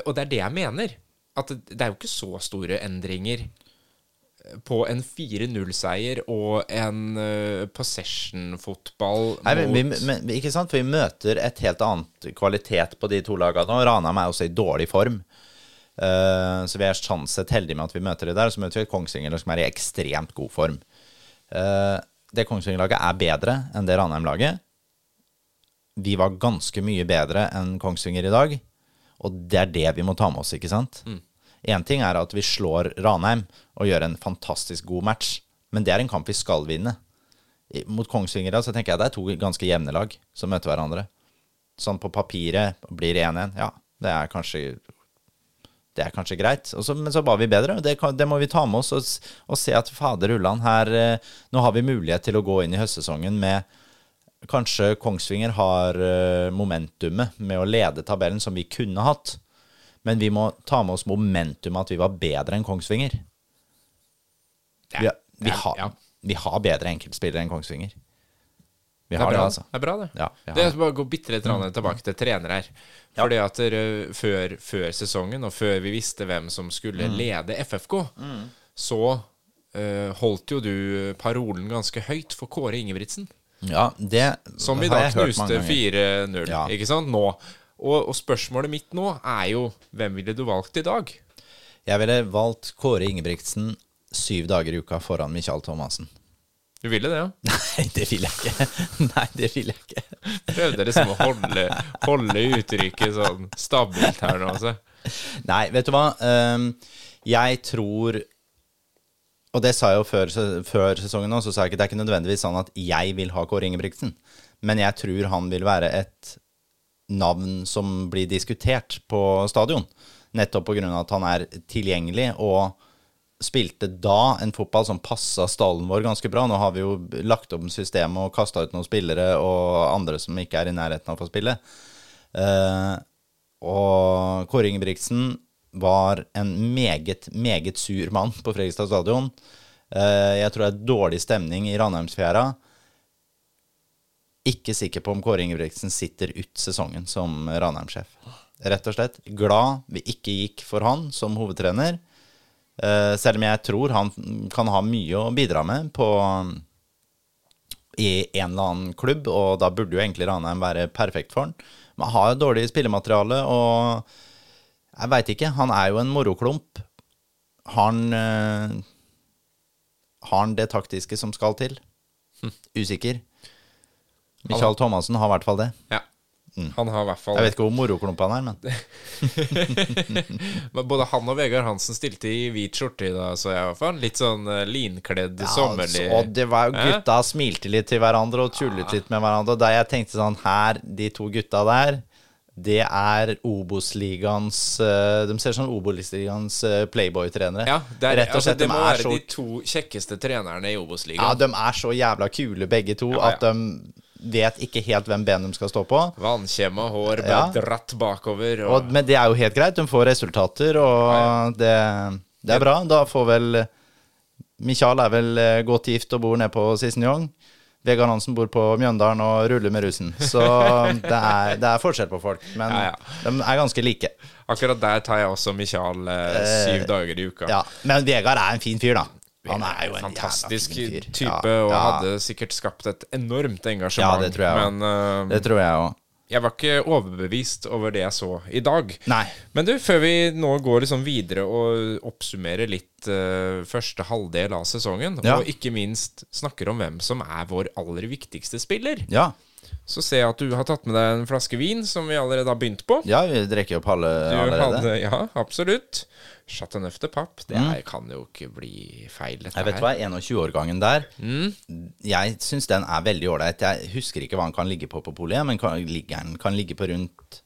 og det er det jeg mener. At det, er jo ikke så store endringer på en 4-0-seier og en uh, possession-fotball Nei, men, men, ikke sant? For vi møter et helt annet kvalitet på de to lagene. Og Ranheim er også i dårlig form. Uh, så vi er sånn sett heldige med at vi møter det der. Og så møter vi et Kongsvinger som er i ekstremt god form. Uh, det Kongsvinger-laget er bedre enn det Ranheim-laget. Vi var ganske mye bedre enn Kongsvinger i dag. Og det er det vi må ta med oss, ikke sant? Én ting er at vi slår Ranheim og gjør en fantastisk god match, men det er en kamp vi skal vinne. Mot Kongsvinger så tenker jeg det er to ganske jevne lag som møter hverandre. Sånn på papiret blir det 1-1. Ja, det er kanskje Det er kanskje greit. Så, men så var vi bedre. Det, det må vi ta med oss og, og se at fader ullan, her eh, Nå har vi mulighet til å gå inn i høstsesongen med Kanskje Kongsvinger har eh, momentumet med å lede tabellen som vi kunne hatt. Men vi må ta med oss momentumet at vi var bedre enn Kongsvinger. Vi, vi, har, vi har bedre enkeltspillere enn Kongsvinger. Vi Det er har det, altså. det, er bra, det. Ja, det det. er bare å gå bitte litt grann tilbake til trener her. Fordi at dere, før, før sesongen, og før vi visste hvem som skulle Mm. lede FFK, så uh, holdt jo du parolen ganske høyt for Kåre Ingebrigtsen. Ja, det Som vi da knuste 4-0, Ja. ikke sant? Nå. Og, og spørsmålet mitt nå er jo hvem ville du valgt i dag? Jeg ville valgt Kåre Ingebrigtsen syv dager i uka foran Michael Thomassen. Du ville det, ja? Nei, det vil jeg ikke. Nei, det vil jeg ikke. Prøvde liksom å holde, holde uttrykket sånn stabilt her nå, altså. Nei, vet du hva? Ehm, jeg tror Og det sa jeg jo før, før sesongen nå, så sa jeg ikke det er ikke nødvendigvis sånn at jeg vil ha Kåre Ingebrigtsen. Men jeg tror han vil være et navn som blir diskutert på stadion. Nettopp pga. at han er tilgjengelig og spilte da en fotball som passa stallen vår ganske bra. Nå har vi jo lagt om systemet og kasta ut noen spillere og andre som ikke er i nærheten av å få spille. Uh, og Kåre Ingebrigtsen var en meget, meget sur mann på Fredrikstad stadion. Eh, jeg tror det er dårlig stemning i Ranheimsfjæra. Ikke sikker på om Kåre Ingebrigtsen sitter ut sesongen som Ranheim-sjef. Rett og slett glad vi ikke gikk for han som hovedtrener. Eh, selv om jeg tror han kan ha mye å bidra med på i en eller annen klubb, og da burde jo egentlig Ranheim være perfekt for han. Men har jo dårlig spillemateriale, og jeg veit ikke. Han er jo en moroklump. Har han eh, Har han det taktiske som skal til? Usikker. Michael Thomassen har i hvert fall det. Ja. Han har i hvert fall Jeg vet ikke hvor moroklump han er, men Men Både han og Vegard Hansen stilte i hvit skjorte i dag, så jeg var hvert fall. Litt sånn eh, linkledd, sommerlig. Og det var jo gutta gutta smilte litt til hverandre og tullet litt med hverandre. Og da jeg tenkte sånn Her, de to gutta der, det er Obos-ligaens eh, De ser ut som Obos-ligaens eh, Playboy-trenere. Ja, det, er, Rett og altså, slett. det de må være så de to kjekkeste trenerne i Ja, Obos-ligaen. de er så jævla kule begge to Ja, ja. at de vet ikke helt hvem ben de skal stå på. Vannkjemma hår, Ja. dratt bakover. Og, Og, men det er jo helt greit. De får resultater, og det, det er bra. Da får vel Michael er vel eh, godt gift og bor nede på Sissenjong. Vegard Hansen bor på Mjøndalen og ruller med russen. Så det er, det er forskjell på folk. Men Ja, de er ganske like. akkurat der tar jeg også Michael eh, syv dager i uka. Ja, Men Vegard er en fin fyr, da. Han er jo en fantastisk type, Ja, og hadde sikkert skapt et enormt engasjement. Ja, det tror jeg eh, Det tror jeg òg. Jeg var ikke overbevist over det jeg så i dag. Nei. Men du, før vi nå går liksom videre og oppsummerer litt uh, første halvdel av sesongen, Ja. og ikke minst snakker om hvem som er vår aller viktigste spiller, Ja. Så ser jeg at du har tatt med deg en flaske vin som vi allerede har begynt på. ja, vi drikker opp halve allerede. hadde, ja, absolutt. Chateauneuf de Papp, Det mm. kan jo ikke bli feil, dette Jeg vet hva, 21-årgangen der Mm. Jeg syns den er veldig ålreit. Jeg husker ikke hva den kan ligge på på polet, men kan, ligger kan ligge på rundt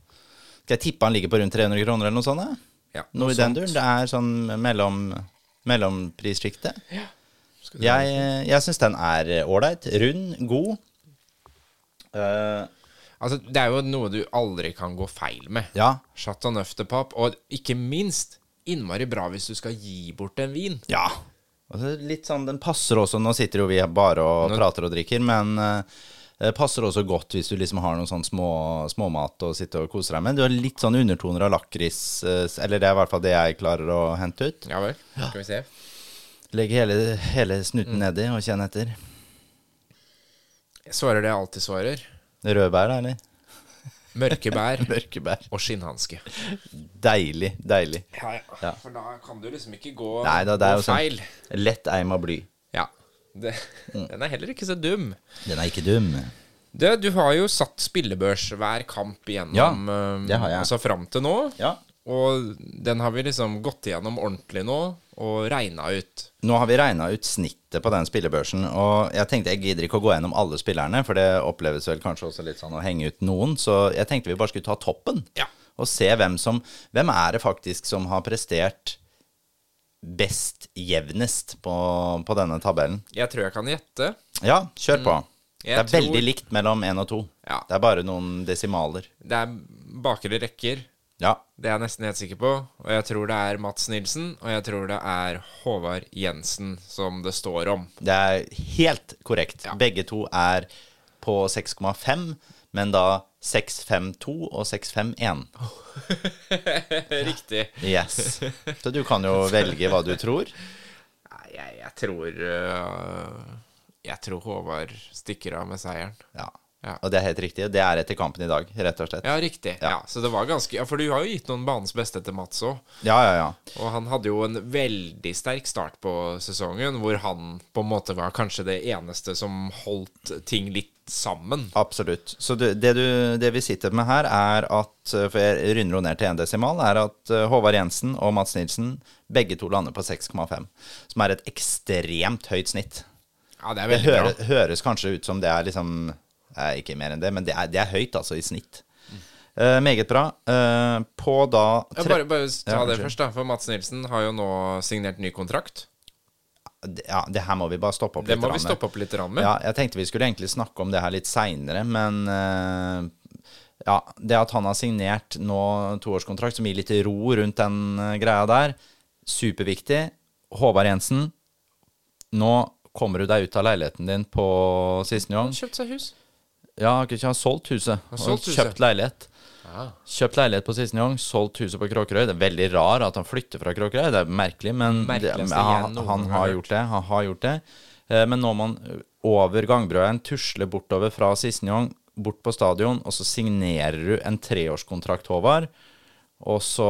Skal jeg tippe den ligger på rundt 300 kroner eller noe sånt? da? Ja, Noe i den duren. Det er sånn mellom mellomprissjiktet. Ja. Jeg, jeg syns den er ålreit. Rund, god. Eh, Altså, det er jo noe du aldri kan gå feil med. ja. Chateauneuf de Pape, og ikke minst innmari bra hvis du skal gi bort en vin. Ja. Altså, litt sånn, Den passer også Nå sitter jo vi bare og Nå- prater og drikker, men uh, det passer også godt hvis du liksom har noen sånn små, småmat å sitte og kose deg med. Du har litt sånn undertoner av lakris, eh, eller det er i hvert fall det jeg klarer å hente ut. Ja vel. Skal vi se. Legg hele, hele snuten nedi og kjenn etter. Jeg svarer det jeg alltid svarer. Rødbær, da, eller? Mørke bær Mørkebær. og skinnhanske. Deilig, deilig. Ja, ja. Ja. For da kan du liksom ikke gå, Nei da, det er gå jo sånn lett eim av bly. Ja. Det, Den er heller ikke så dum. Den er ikke dum. Du, du har jo satt spillebørs hver kamp igjennom Ja, det har jeg. Altså fram til nå. Ja. Og den har vi liksom gått igjennom ordentlig nå og regna ut. Nå har vi regna ut snittet på den spillebørsen, og jeg tenkte jeg gidder ikke å gå gjennom alle spillerne, for det oppleves vel kanskje også litt sånn å henge ut noen, så jeg tenkte vi bare skulle ta toppen. Ja. og se hvem som Hvem er det faktisk som har prestert best jevnest på, på denne tabellen? Jeg tror jeg kan gjette. Ja, kjør på. Det Mm. det er tror- veldig likt mellom én og to. Ja. Det er bare noen desimaler. Det er bakre rekker. Ja. Det er jeg nesten helt sikker på. Og jeg tror det er Mats Nilsen, og jeg tror det er Håvard Jensen som det står om. Det er helt korrekt. Ja. Begge to er på 6,5, men da 6,52 og 6,51. Riktig. Yes. Så du kan jo velge hva du tror. Nei, jeg, jeg tror øh, Jeg tror Håvard stikker av med seieren. Ja. Ja. Og det er helt riktig. Og Det er etter kampen i dag, rett og slett. Ja, riktig. Ja. Så det var ganske Ja, for du har jo gitt noen banens beste til Mats òg. Ja, ja, ja. Og han hadde jo en veldig sterk start på sesongen, hvor han på en måte var kanskje det eneste som holdt ting litt sammen. Absolutt. Så du, det, du, det vi sitter med her, er at For jeg runder jo ned til én desimal. Er at eh, Håvard Jensen og Mats Nilsen begge to lander på 6,5. Som er et ekstremt høyt snitt. Ja, det er Det veldig hører, bra. høres kanskje ut som det er liksom eh, Ikke mer enn det, men det er, det er høyt, altså, i snitt. Uh, meget bra. Uh, på da Ja, tre- bare, bare ta Ja, det først, da. For Mats Nilsen har jo nå signert ny kontrakt. Ja, det her må vi bare stoppe opp Det litt. må vi stoppe opp litt grann med. Ja, jeg tenkte vi skulle egentlig snakke om det her litt seinere, men uh, ja, det at han har signert nå toårskontrakt som gir litt ro rundt den greia der, superviktig. Håvard Jensen, nå kommer du deg ut av leiligheten din på Sissenjong. Kjøpt seg hus. Ja, ikke han solgt huset? Har solgt huset. Kjøpt leilighet. Ja. Kjøpt leilighet på Sissenjong, solgt huset på Kråkerøy. Det er veldig rar at han flytter fra Kråkerøy. Det er merkelig, men det, Merkeligste han, noen han har har gjort det. Han har gjort det. Eh, Men når man over Gangbrøden tusler bortover fra Sissenjong, bort på stadion, og så signerer du en treårskontrakt, Håvard, og så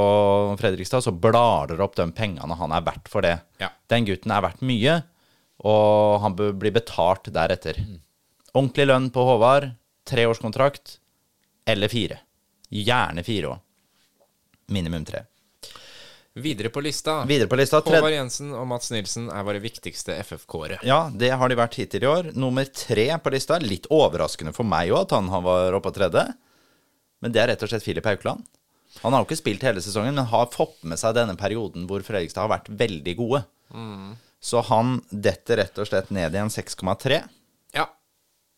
Fredrikstad, så blar dere opp de pengene han er verdt for det. Ja. Den gutten er verdt mye, og han bør bli betalt deretter. Ordentlig lønn på Håvard, treårskontrakt, eller fire. Gjerne fire òg. Minimum tre. Videre på lista. Videre på lista. Håvard Jensen og Mats Nilsen er våre viktigste FFK-ere. ja, det har de vært hittil i år. Nummer tre på lista. Litt overraskende for meg òg at han var oppe på tredje. Men det er rett og slett Filip Haukeland. Han har jo ikke spilt hele sesongen, men har fått med seg denne perioden hvor Fredrikstad har vært veldig gode. Så han detter rett og slett ned i en 6,3. Ja.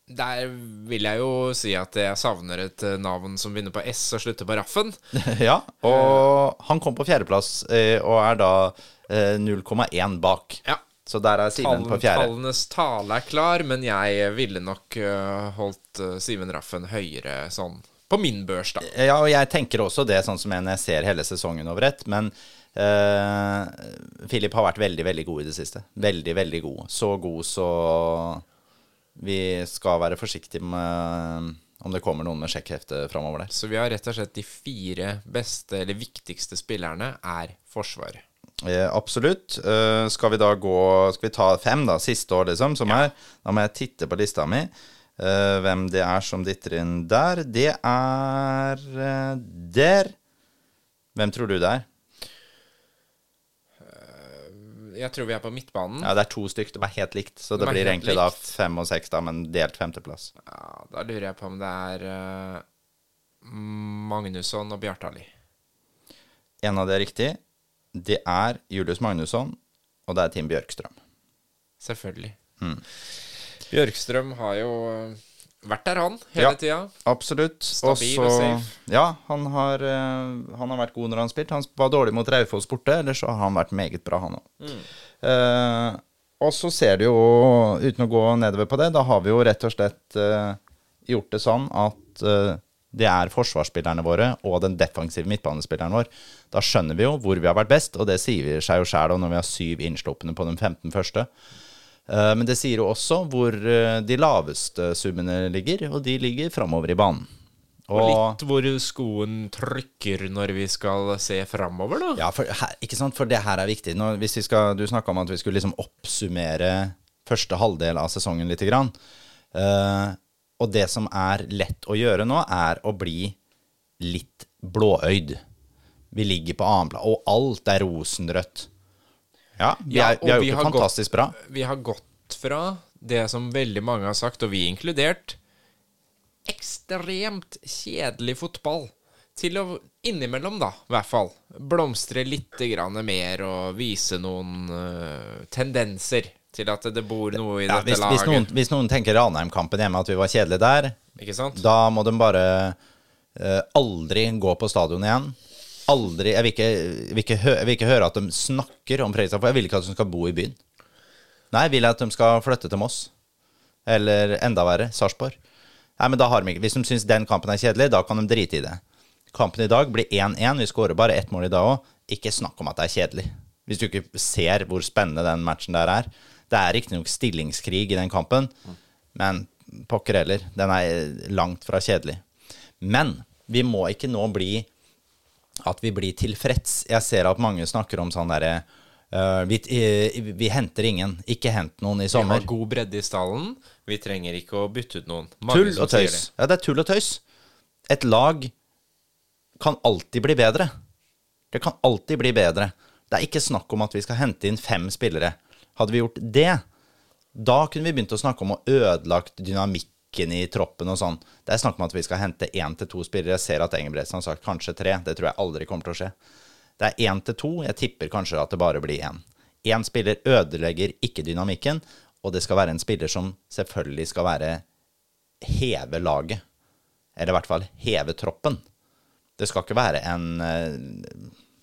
Der vil jeg jo si at jeg savner et eh, navn som begynner på S og slutter på Raffen. ja, og han kom på fjerdeplass eh, og er da eh, 0,1 bak. Ja. Så der er Simen på fjerde. tallenes tale er klar, men jeg ville nok eh, holdt Simen Raffen høyere sånn på min børs, da. Ja, og jeg tenker også det, sånn som jeg når jeg ser hele sesongen over ett. Men uh, Philip har vært veldig, veldig god i det siste. Veldig, veldig god. Så god så vi skal være forsiktige med om det kommer noen med sjekkhefte framover der. Så vi har rett og slett de fire beste, eller viktigste spillerne er forsvar. Eh, absolutt. Eh, skal vi da gå Skal vi ta fem, da? Siste år, liksom, som er Da må jeg titte på lista mi. Eh, hvem det er som dytter inn der. Det er eh, der. Hvem tror du det er? Jeg tror vi er på midtbanen. Ja, det er to stykk. Det var helt likt. Så Det det blir egentlig egentlig da fem og seks, da, men delt femteplass. Ja, da lurer jeg på om det er uh, Magnusson og Bjartali. En av de er riktig. Det er Julius Magnusson, og det er Tim Bjørkstrøm. Selvfølgelig. Mm. Bjørkstrøm har jo eh, vært der, han, hele Ja. tida. Absolutt. Stabil Og og safe. Ja, han har, eh, han har vært god når han spilte. spilt. Han var dårlig mot Raufoss borte, ellers så har han vært meget bra, han òg. Mm. og så ser det jo, uten å gå nedover på det, da har vi jo rett og slett eh, gjort det sånn at eh, det er forsvarsspillerne våre og den defensive midtbanespilleren vår. Da skjønner vi jo hvor vi har vært best, og det sier vi seg jo sjæl når vi har syv innsluppende på de 15 første. Eh, Men det sier jo også hvor eh, de laveste summene ligger, og de ligger framover i banen. Og litt hvor skoen trykker når vi skal se framover, da. Ja, for, her, ikke sant? for det her er viktig. Nå, hvis vi skal, du snakka om at vi skulle liksom oppsummere første halvdel av sesongen lite grann. Uh, og det som er lett å gjøre nå, er å bli litt blåøyd. Vi ligger på annenplass, og alt er rosenrødt. Ja, vi, er, vi har gjort vi har det fantastisk bra. Vi har gått fra det som veldig mange har sagt, og vi inkludert, ekstremt kjedelig fotball, til å innimellom, da, i hvert fall, blomstre litt grann mer og vise noen uh, tendenser til at det bor noe i Ja, dette hvis, laget. hvis, noen, hvis noen tenker Ranheim-kampen hjemme, at vi var kjedelige der, da må de bare uh, aldri gå på stadion igjen. Aldri Jeg vil ikke, vil ikke, hø, jeg vil ikke høre at de snakker om Fredrikstad, for jeg vil ikke at de skal bo i byen. Nei, jeg vil at de skal flytte til Moss. Eller enda verre, Sarpsborg. Nei, men da har de ikke Hvis de syns den kampen er kjedelig, da kan de drite i det. Kampen i dag blir 1-1. Vi skårer bare ett mål i dag òg. Ikke snakk om at det er kjedelig. Hvis du ikke ser hvor spennende den matchen der er. Det er riktignok stillingskrig i den kampen, men pokker heller. Den er langt fra kjedelig. Men vi må ikke nå bli at vi blir tilfreds. Jeg ser at mange snakker om sånn derre uh, vi, uh, vi henter ingen. Ikke hent noen i sommer. Vi har god bredde i stallen. Vi trenger ikke å bytte ut noen. Tull og tøys. tøys. Ja, det er tull og tøys. Et lag kan alltid bli bedre. Det kan alltid bli bedre. Det er ikke snakk om at vi skal hente inn fem spillere. Hadde vi gjort det, da kunne vi begynt å snakke om å ødelagt dynamikken i troppen og sånn. Det er snakk om at vi skal hente én til to spillere. Jeg ser at Engebretsen har sagt kanskje tre. Det tror jeg aldri kommer til å skje. Det er én til to. Jeg tipper kanskje at det bare blir én. Én spiller ødelegger ikke dynamikken, og det skal være en spiller som selvfølgelig skal være heve laget. Eller i hvert fall heve troppen. Det skal ikke være en eh,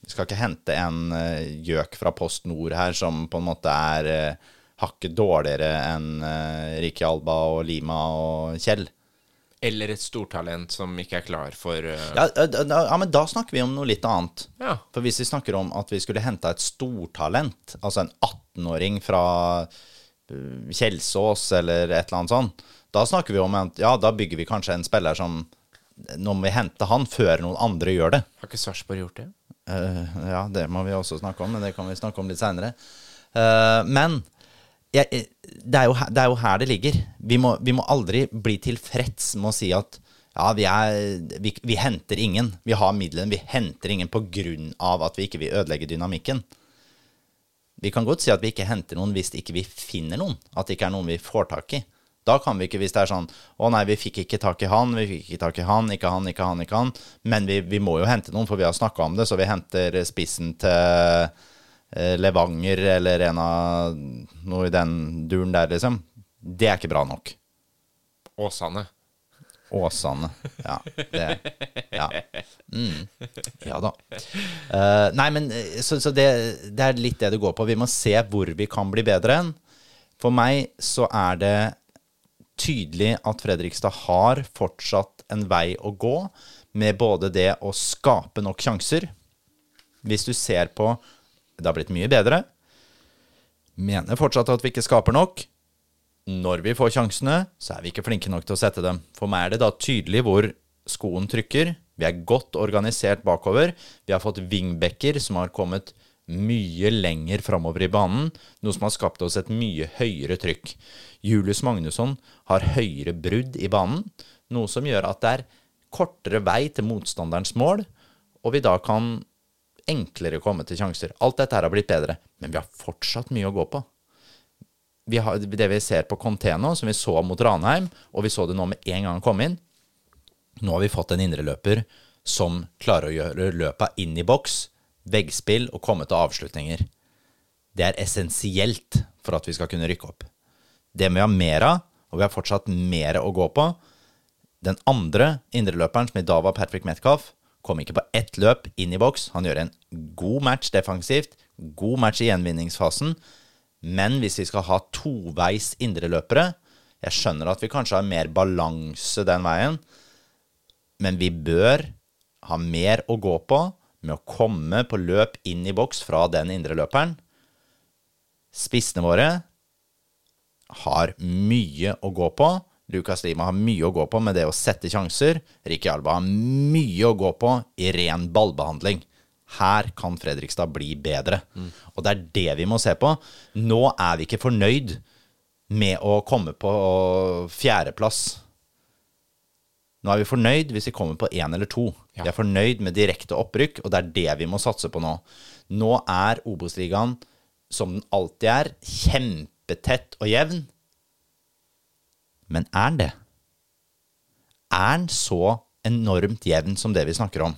Vi skal ikke hente en eh, gjøk fra Post Nord her som på en måte er eh, hakket dårligere enn uh, Ricky Alba og Lima og Kjell. Eller et stortalent som ikke er klar for uh... Ja, eh, da- ja, men da snakker vi om noe litt annet. Ja. For hvis vi snakker om at vi skulle henta et stortalent, altså en 18-åring fra uh, Kjelsås eller et eller annet sånt, da snakker vi om at ja, da bygger vi kanskje en spiller som Nå må vi hente han før noen andre gjør det. Har ikke Sarpsborg gjort det? Uh, ja, det må vi også snakke om, men det kan vi snakke om litt seinere. men jeg, det, er her- det er jo her det ligger. Vi må, vi må aldri bli tilfreds med å si at ja, vi, er, vi, vi henter ingen. Vi har midlene, vi henter ingen av at vi ikke vil ødelegge dynamikken. Vi kan godt si at vi ikke henter noen hvis ikke vi finner noen. At det ikke er noen vi får tak i. Da kan vi ikke, hvis det er sånn Å nei, vi fikk ikke tak i han, vi fikk ikke tak i han, ikke han, ikke han, ikke han. Men vi, vi må jo hente noen, for vi har snakka om det, så vi henter spissen til eh, Levanger eller en av noe i den duren der, liksom. Det er ikke bra nok. Åsane. Åsane. Ja. Det, ja. Mm. ja da. Uh, nei, men eh, så, så det, det er litt det det går på. Vi må se hvor vi kan bli bedre enn. For meg så er det tydelig at Fredrikstad har fortsatt en vei å gå med både det å skape nok sjanser Hvis du ser på Det har blitt mye bedre. Mener fortsatt at vi ikke skaper nok. Når vi får sjansene, så er vi ikke flinke nok til å sette dem. For meg er det da tydelig hvor skoen trykker. Vi er godt organisert bakover. Vi har fått wingbacker som har kommet mye lenger framover i banen, noe som har skapt oss et mye høyere trykk. Julius Magnusson har høyere brudd i banen, noe som gjør at det er kortere vei til motstanderens mål, og vi da kan enklere komme til sjanser. Alt dette her har blitt bedre, men vi har fortsatt mye å gå på vi har, det vi ser på Conteno, som vi så mot Ranheim, og vi så det nå med en gang han kom inn Nå har vi fått en indreløper som klarer å gjøre løpa inn i boks, veggspill og komme til avslutninger. Det er essensielt for at vi skal kunne rykke opp. Det må vi ha mer av, og vi har fortsatt mer å gå på. Den andre indreløperen, som i dag var Patrick Metcalf, kom ikke på ett løp inn i boks. Han gjør en god match defensivt, god match i gjenvinningsfasen. Men hvis vi skal ha toveis indreløpere Jeg skjønner at vi kanskje har mer balanse den veien, men vi bør ha mer å gå på med å komme på løp inn i boks fra den indreløperen. Spissene våre har mye å gå på. Lucas Lima har mye å gå på med det å sette sjanser. Ricky Alba har mye å gå på i ren ballbehandling. Her kan Fredrikstad bli bedre. Og det er det vi må se på. Nå er vi ikke fornøyd med å komme på fjerdeplass. Nå er vi fornøyd hvis vi kommer på én eller to. Vi er fornøyd med direkte opprykk, og det er det vi må satse på nå. Nå er Obos-ligaen, som den alltid er, kjempetett og jevn. Men er den det? Er den så enormt jevn som det vi snakker om?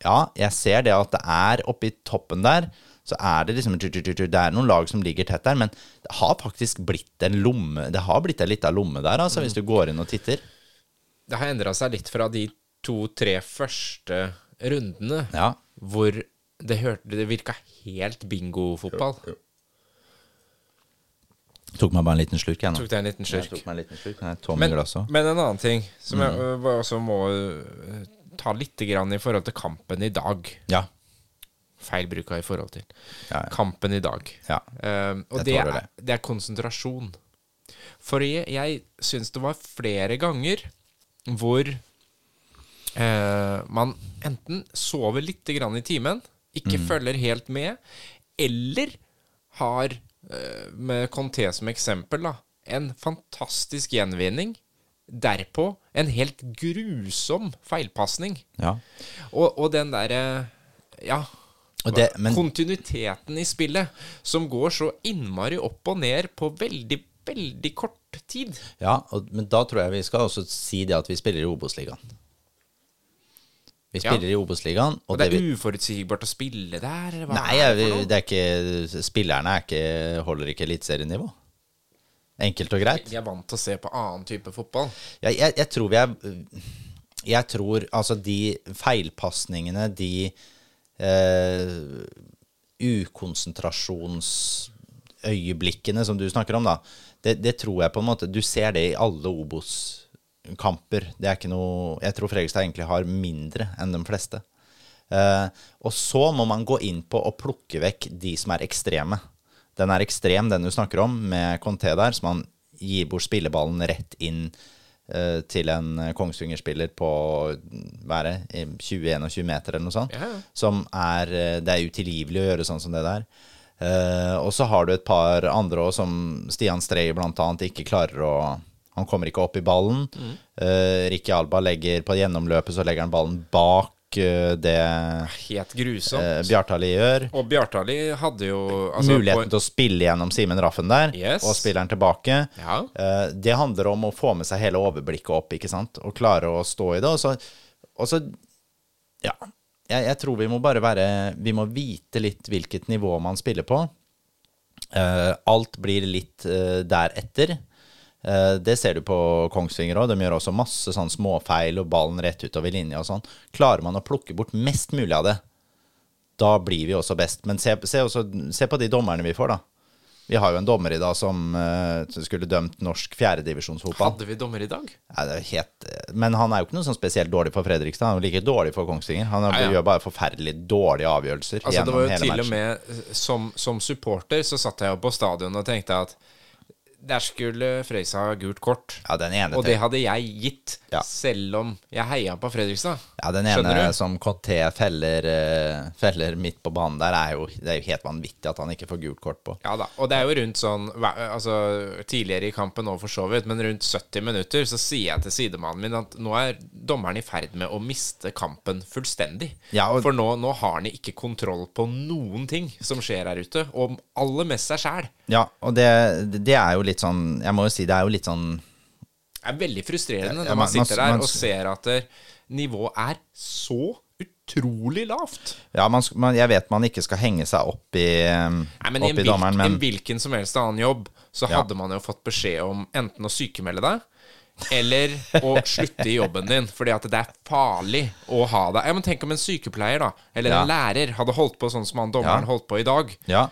ja, jeg ser det at det er oppi toppen der, så er det liksom Det er noen lag som ligger tett der, men det har faktisk blitt en lomme Det har blitt en lita lomme der, altså, hvis du går inn og titter. Det har endra seg litt fra de to-tre første rundene, Ja. hvor det, hørte, det virka helt bingofotball. Tok meg bare en liten slurk, jeg nå. Tok deg en liten Jeg slurk. tok meg en liten slurk. Jeg tom Men, i glasset. men en annen ting som jeg Mm. ø, også må ta litt grann i forhold til kampen i dag. Ja. Feil bruka i forhold til. Ja, ja. Kampen i dag. ja. Um, og Jeg det er, det. det er konsentrasjon. For jeg, jeg syns det var flere ganger hvor uh, man enten sover litt grann i timen, ikke Mm. følger helt med, eller har, eh, med Conté som eksempel, da, en fantastisk gjenvinning. Derpå en helt grusom feilpasning. ja. Og, og den derre Ja. Og det, men kontinuiteten i spillet, som går så innmari opp og ned på veldig, veldig kort tid. Ja, og, men da tror jeg vi skal også si det at vi spiller i Obos-ligaen. Vi Ja. spiller i Obos-ligaen, og, Og det er vi uforutsigbart å spille der, Nei, er det det er ikke Spillerne er ikke, holder ikke eliteserienivå. Enkelt og greit. Vi er vant til å se på annen type fotball. Jeg, jeg, jeg tror vi er Jeg tror altså de feilpasningene, de eh, ukonsentrasjonsøyeblikkene som du snakker om, da, det, det tror jeg på en måte Du ser det i alle Obos-kamper. Det er ikke noe Jeg tror Fredrikstad egentlig har mindre enn de fleste. Uh, og så må man gå inn på å plukke vekk de som er ekstreme. Den er ekstrem, den du snakker om, med Conté der, som han gir bort spilleballen rett inn uh, til en Kongsvinger-spiller på hva er det, 20-21 meter eller noe sånt. Ja, ja. Som er eh, Det er utilgivelig å gjøre sånn som det der. Uh, og så har du et par andre òg, som Stian Strei blant annet ikke klarer å Han kommer ikke opp i ballen. Mm. Uh, Ricky Alba legger på gjennomløpet, så legger han ballen bak eh, det Helt grusomt. eh, Bjartali gjør. og Bjartali hadde jo altså, Muligheten på- til å spille gjennom Simen Raffen der, Yes. og spiller den tilbake. Ja. Eh, det handler om å få med seg hele overblikket opp, ikke sant? Og klare å stå i det. Og så, og så ja. Jeg, jeg tror vi må bare være Vi må vite litt hvilket nivå man spiller på. Eh, alt blir litt deretter. Eh, det ser du på Kongsvinger òg. De gjør også masse sånn småfeil og ballen rett utover linja og sånn. Klarer man å plukke bort mest mulig av det, da blir vi også best. Men se, se, også, se på de dommerne vi får, da. Vi har jo en dommer i dag som eh, skulle dømt norsk fjerdedivisjonsfotball. Hadde vi dommer i dag? Nei, det er helt, men han er jo ikke noe sånn spesielt dårlig for Fredrikstad. Han er jo like dårlig for Kongsvinger. Han Ja, ja. gjør bare forferdelig dårlige avgjørelser Altså, det var jo til til og med eh, som, som supporter så satt jeg jo på stadion og tenkte at der skulle Frøysa ha gult kort. Ja, den ene, Og det hadde jeg gitt, Ja. selv om jeg heia på Fredrikstad. ja, den ene som KT feller, eh, feller midt på banen der, er jo, det er jo helt vanvittig at han ikke får gult kort på. Ja da, og det er jo rundt sånn Altså tidligere i kampen nå, for så vidt, men rundt 70 minutter så sier jeg til sidemannen min at nå er dommeren i ferd med å miste kampen fullstendig. Ja, og- For nå, nå har han ikke kontroll på noen ting som skjer her ute, og aller mest seg sjæl. Ja, og det, det er jo litt sånn Jeg må jo si det er jo litt sånn Det er veldig frustrerende når man- sitter der og ser at eh, nivået er så utrolig lavt. Ja, man, man, jeg vet man ikke skal henge seg opp i, um, Nei, men I en, opp i hvilk, dommeren, en men hvilken som helst annen jobb så Ja. hadde man jo fått beskjed om enten å sykemelde deg eller å slutte i jobben din, fordi at det er farlig å ha deg. Ja, men Tenk om en sykepleier da eller en lærer hadde holdt på sånn som han dommeren Ja. holdt på i dag. ja.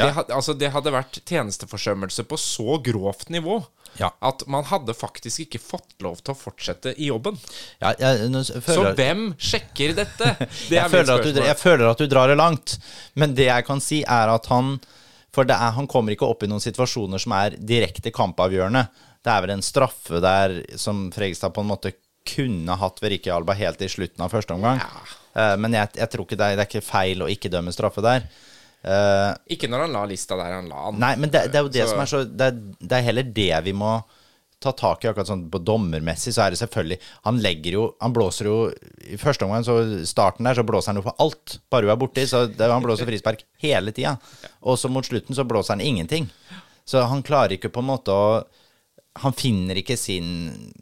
Ja. Det, had- altså, det hadde vært tjenesteforsømmelse på så grovt nivå Ja. at man hadde faktisk ikke fått lov til å fortsette i jobben. ja jeg, nå Så hvem sjekker dette? Det jeg, er føler du, jeg føler at du drar det langt, men det jeg kan si, er at han For det er, han kommer ikke opp i noen situasjoner som er direkte kampavgjørende. Det er vel en straffe der som Fregestad på en måte kunne hatt ved Rikke Alba helt i slutten av første omgang. Eh, Men jeg, jeg tror ikke det det er ikke feil å ikke dømme straffe der. Eh, Ikke når han la lista der han la den. Nei, men det, det er jo det Så- som er så det er, det er heller det vi må ta tak i. Akkurat sånn på dommermessig så er det selvfølgelig Han legger jo Han blåser jo I første omgang, så starten der, så blåser han jo for alt. Bare hun er borti, så det, han blåser frispark hele tida. Og så mot slutten så blåser han ingenting. Så han klarer ikke på en måte å Han finner ikke sin,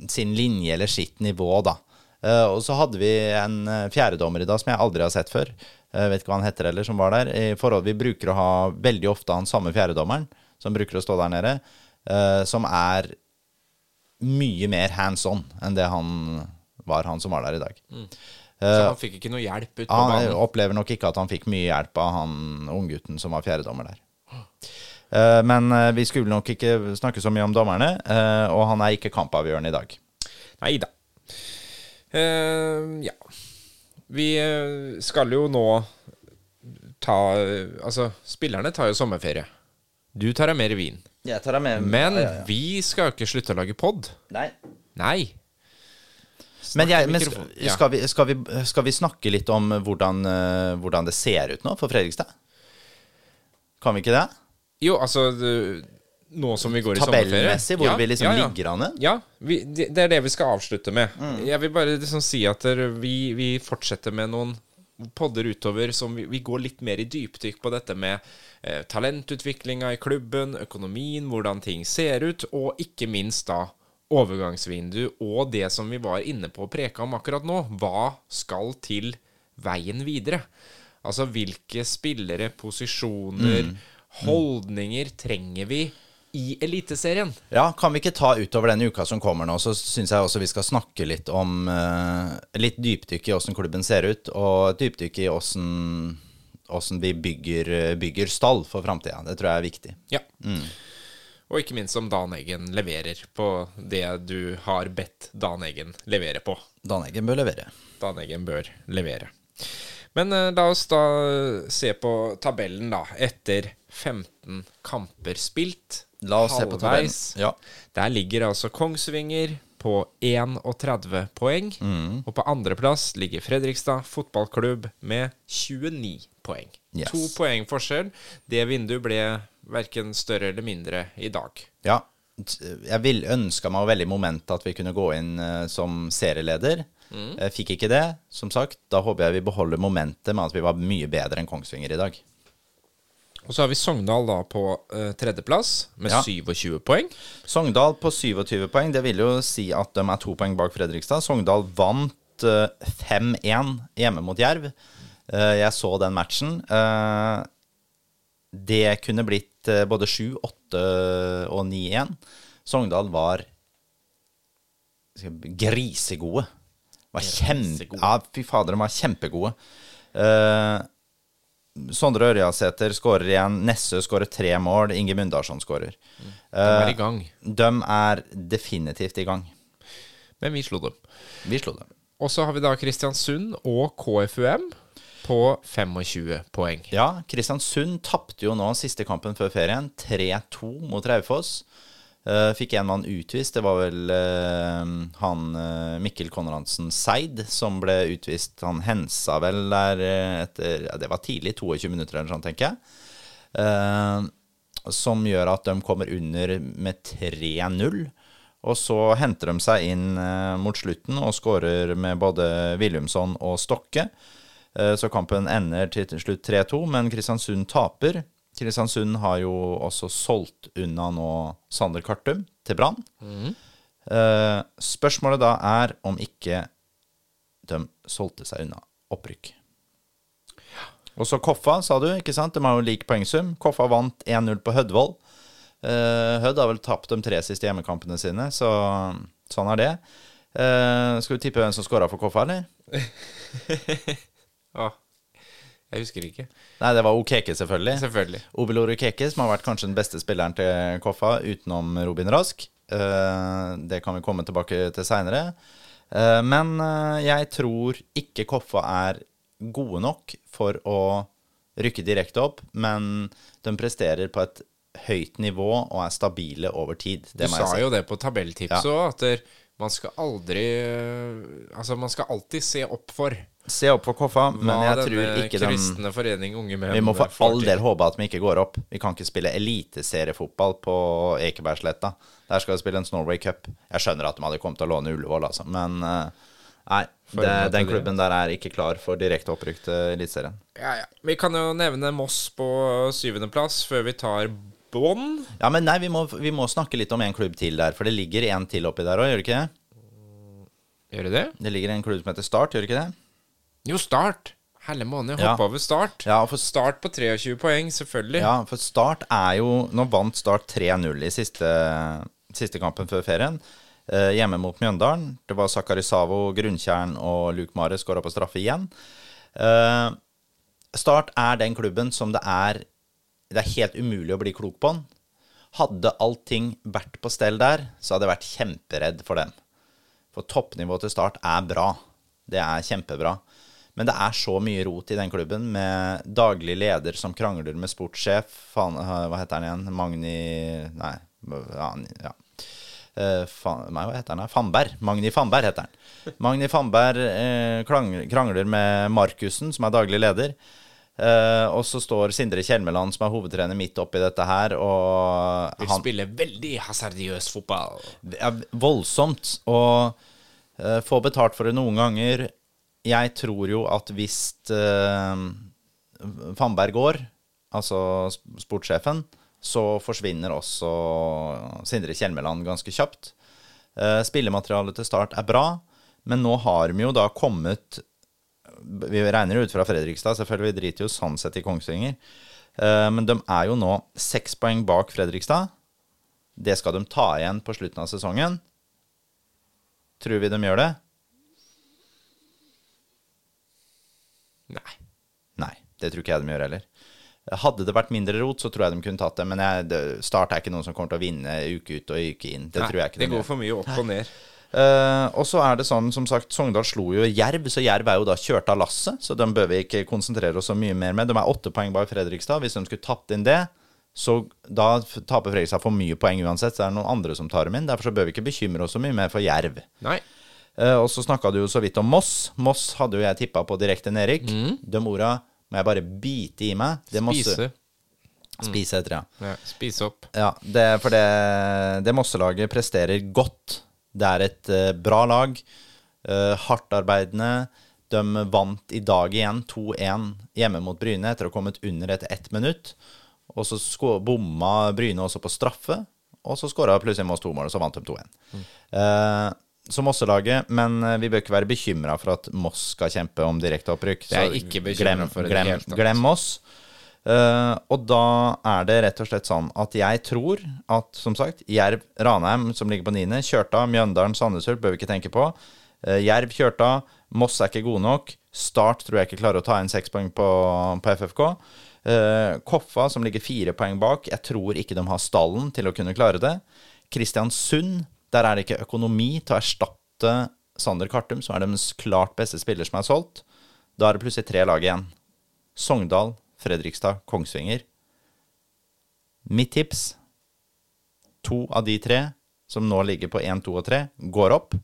sin linje eller sitt nivå, da. Eh, og så hadde vi en eh, fjerdedommer i dag som jeg aldri har sett før. Jeg vet ikke hva han heter heller, som var der. I forhold, vi bruker å ha veldig ofte han samme fjerdedommeren, som bruker å stå der nede, eh, som er mye mer hands on enn det han var, han som var der i dag. Så han fikk ikke noe hjelp ut på Han banen. opplever nok ikke at han fikk mye hjelp av han unggutten som var fjerdedommer der. Eh, Men eh, vi skulle nok ikke snakke så mye om dommerne, eh, og han er ikke kampavgjørende i dag. Nei da. Ja. Vi eh, skal jo nå ta Altså, spillerne tar jo sommerferie. Du tar deg mer vin. Jeg tar deg med Men vi skal jo ikke slutte å lage pod. Nei. Nei. Men, jeg, men skal, vi, skal, vi, skal vi snakke litt om hvordan, eh, hvordan det ser ut nå for Fredrikstad? Kan vi ikke det? Jo, altså Nå som vi går i sommerferie hvor Ja, vi liksom ja, ja. ligger an? Ja, vi, det det er det vi skal avslutte med. Mm. Jeg vil bare liksom si at vi, vi fortsetter med noen podder utover som vi, vi går litt mer i dypdykk på dette med eh, talentutviklinga i klubben, økonomien, hvordan ting ser ut, og ikke minst da overgangsvindu og det som vi var inne på og preka om akkurat nå. Hva skal til veien videre? Altså hvilke spillere, posisjoner, Mm. holdninger trenger vi i Eliteserien? Ja, kan vi ikke ta utover den uka som kommer nå, så syns jeg også vi skal snakke litt om uh, Litt dypdykk i åssen klubben ser ut, og dypdykk i åssen vi bygger, bygger stall for framtida. Det tror jeg er viktig. Ja. Og ikke minst om Dan Eggen leverer på det du har bedt Dan Eggen levere på. Dan Eggen bør levere. Dan Eggen bør levere. Men uh, la oss da se på tabellen, da. Etter 15 kamper spilt. La oss se på tabellen. Ja. Der ligger altså Kongsvinger på 31 poeng. Mm. Og på andreplass ligger Fredrikstad fotballklubb med 29 poeng. Yes. To poeng forskjell. Det vinduet ble verken større eller mindre i dag. ja. Jeg vil ønska meg veldig momentet at vi kunne gå inn eh, som serieleder. Jeg fikk ikke det, som sagt. Da håper jeg vi beholder momentet med at vi var mye bedre enn Kongsvinger i dag. Og så har vi Sogndal da på uh, tredjeplass med Ja. 27 poeng. Sogndal på 27 poeng. Det vil jo si at de er to poeng bak Fredrikstad. Sogndal vant uh, 5-1 hjemme mot Jerv. Uh, jeg så den matchen. Eh, det kunne blitt eh, både 7, 8 og 9-1. Sogndal var grisegode. Var kjempe, ja, fy fader, de var kjempegode. Eh, Sondre Ørjasæter skårer igjen. Nessø skårer tre mål. Inge Mundarsson skårer. De er i gang. De er definitivt i gang. Men vi slo dem. Vi slo dem. Og så har vi da Kristiansund og KFUM på 25 poeng. Ja, Kristiansund tapte jo nå siste kampen før ferien. 3-2 mot Raufoss. Eh, fikk en mann utvist. Det var vel eh, han eh, Mikkel Konradsen Seid som ble utvist. Han hensa vel der etter ja, Det var tidlig, 22 minutter eller sånn, tenker jeg. Som gjør at de kommer under med 3-0. Og så henter de seg inn mot slutten og skårer med både Williamson og Stokke. Så kampen ender til slutt 3-2, men Kristiansund taper. Kristiansund har jo også solgt unna nå Sander Kartum til Brann. Eh, Spørsmålet da er om ikke de solgte seg unna opprykk. Og så Koffa, sa du, ikke sant? De har jo lik poengsum. Koffa vant 1-0 på Hødvoll. Uh, Hødd har vel tapt de tre siste hjemmekampene sine, så sånn er det. Eh, skal vi tippe hvem som scora for Koffa, eller? Å, jeg husker ikke. Nei, det var Okeke, selvfølgelig. Selvfølgelig. Obelor Okeke, som har vært kanskje den beste spilleren til Koffa, utenom Robin Rask. Eh, det kan vi komme tilbake til seinere. men eh, jeg tror ikke Koffa er gode nok for å rykke direkte opp, men de presterer på et høyt nivå og er stabile over tid. Du sa si. jo det på tabelltipset Ja. at man skal aldri Altså, man skal alltid se opp for Se opp for Koffa, men hva jeg tror ikke den kristne forening unge menn Vi må for all del håpe at vi ikke går opp. Vi kan ikke spille eliteseriefotball på Ekebergsletta. Der skal vi spille en Norway Cup. Jeg skjønner at de hadde kommet til å låne Ullevål, altså, men eh, nei. Det, den klubben der er ikke klar for direkte opprykk til Eliteserien. Ja, ja. Vi kan jo nevne Moss på syvendeplass før vi tar bånn. Ja, men nei, vi må, vi må snakke litt om en klubb til der, for det ligger en til oppi der òg, gjør det ikke det? Gjør det det? Det ligger en klubb som heter Start, gjør det ikke det? Jo, Start. Helle måned. Ja. Hoppa over Start. Ja, for Start på 23 poeng, selvfølgelig. Ja, for Start er jo Nå vant Start 3-0 i siste, siste kampen før ferien. Eh, hjemme mot Mjøndalen. Det var Sakari Savo, Grunnkjern og Luke Mare skåra på straffe igjen. Eh, Start er den klubben som det er Det er helt umulig å bli klok på den. Hadde allting vært på stell der, så hadde jeg vært kjemperedd for dem. For toppnivået til Start er bra. Det er kjempebra. Men det er så mye rot i den klubben, med daglig leder som krangler med sportssjef. Faen, hva heter han igjen? Magni Nei, ja. ja. Eh, nei, hva heter han? Fanberg. Fannberg. Magni Fannberg heter han. Magni Fannberg eh, krangler, med Markussen, som er daglig leder. Eh, og så står Sindre Kjelmeland, som er hovedtrener, midt oppi dette her, og Vil spille veldig hasardiøs fotball. ja, voldsomt. Og eh, få betalt for det noen ganger. Jeg tror jo at hvis uh, Fannberg går, altså sp- sportssjefen, så forsvinner også Sindre Kjelmeland ganske kjapt. Eh, spillematerialet til Start er bra, men nå har de jo da kommet Vi regner ut fra Fredrikstad, selvfølgelig. Vi driter jo sånn sett i Kongsvinger. Eh, men de er jo nå seks poeng bak Fredrikstad. Det skal de ta igjen på slutten av sesongen. Tror vi de gjør det? Nei. Nei, det tror ikke jeg de gjør heller. Hadde det vært mindre rot, så tror jeg de kunne tatt det. Men jeg, det, Start er ikke noen som kommer til å vinne uke ut og uke inn. Det Nei, tror jeg ikke det de går gjør. for mye opp og ned. Uh, og så er det sånn, som sagt, Sogndal slo jo Jerv, så Jerv er jo da kjørt av lasset. Så dem bør vi ikke konsentrere oss så mye mer med. De er åtte poeng bak Fredrikstad. Hvis de skulle tatt inn det, så da taper Fredrikstad for mye poeng uansett. Så det er noen andre som tar dem inn. Derfor så bør vi ikke bekymre oss så mye mer for Jerv. Nei. Eh, og så snakka du jo så vidt om Moss. Moss hadde jo jeg tippa på direkte nedrykk. De orda må jeg bare bite i meg. Det Spise. Spise heter det, ja. Ja, spise opp. Ja, det, for det, det Mosselaget presterer godt. Det er et uh, bra lag. Uh, Hardtarbeidende. De vant i dag igjen 2-1 hjemme mot Bryne etter å ha kommet under etter ett minutt. Og så bomma Bryne også på straffe, og så skåra plutselig Moss to mål, og så vant de 2-1. Eh, så Mosselaget, men eh, vi bør ikke være bekymra for at Moss skal kjempe om direkteopprykk. Det er så ikke glem, for det glem, hele glem Moss. Uh, og da er det rett og slett sånn at jeg tror at, som sagt, Jerv, Ranheim, som ligger på niende, Kjørta, Mjøndalen, Sandnesulf bør vi ikke tenke på. Uh, Jerv, Kjørta, Moss er ikke gode nok. Start tror jeg ikke klarer å ta inn seks poeng på, på FFK. Uh, Koffa, som ligger fire poeng bak, jeg tror ikke de har stallen til å kunne klare det. Kristiansund, der er det ikke økonomi til å erstatte Sander Kartum, som er deres klart beste spiller som er solgt. Da er det plutselig tre lag igjen. Sogndal, Fredrikstad, Kongsvinger. Mitt tips To av de tre som nå ligger på 1, 2 og 3, går opp.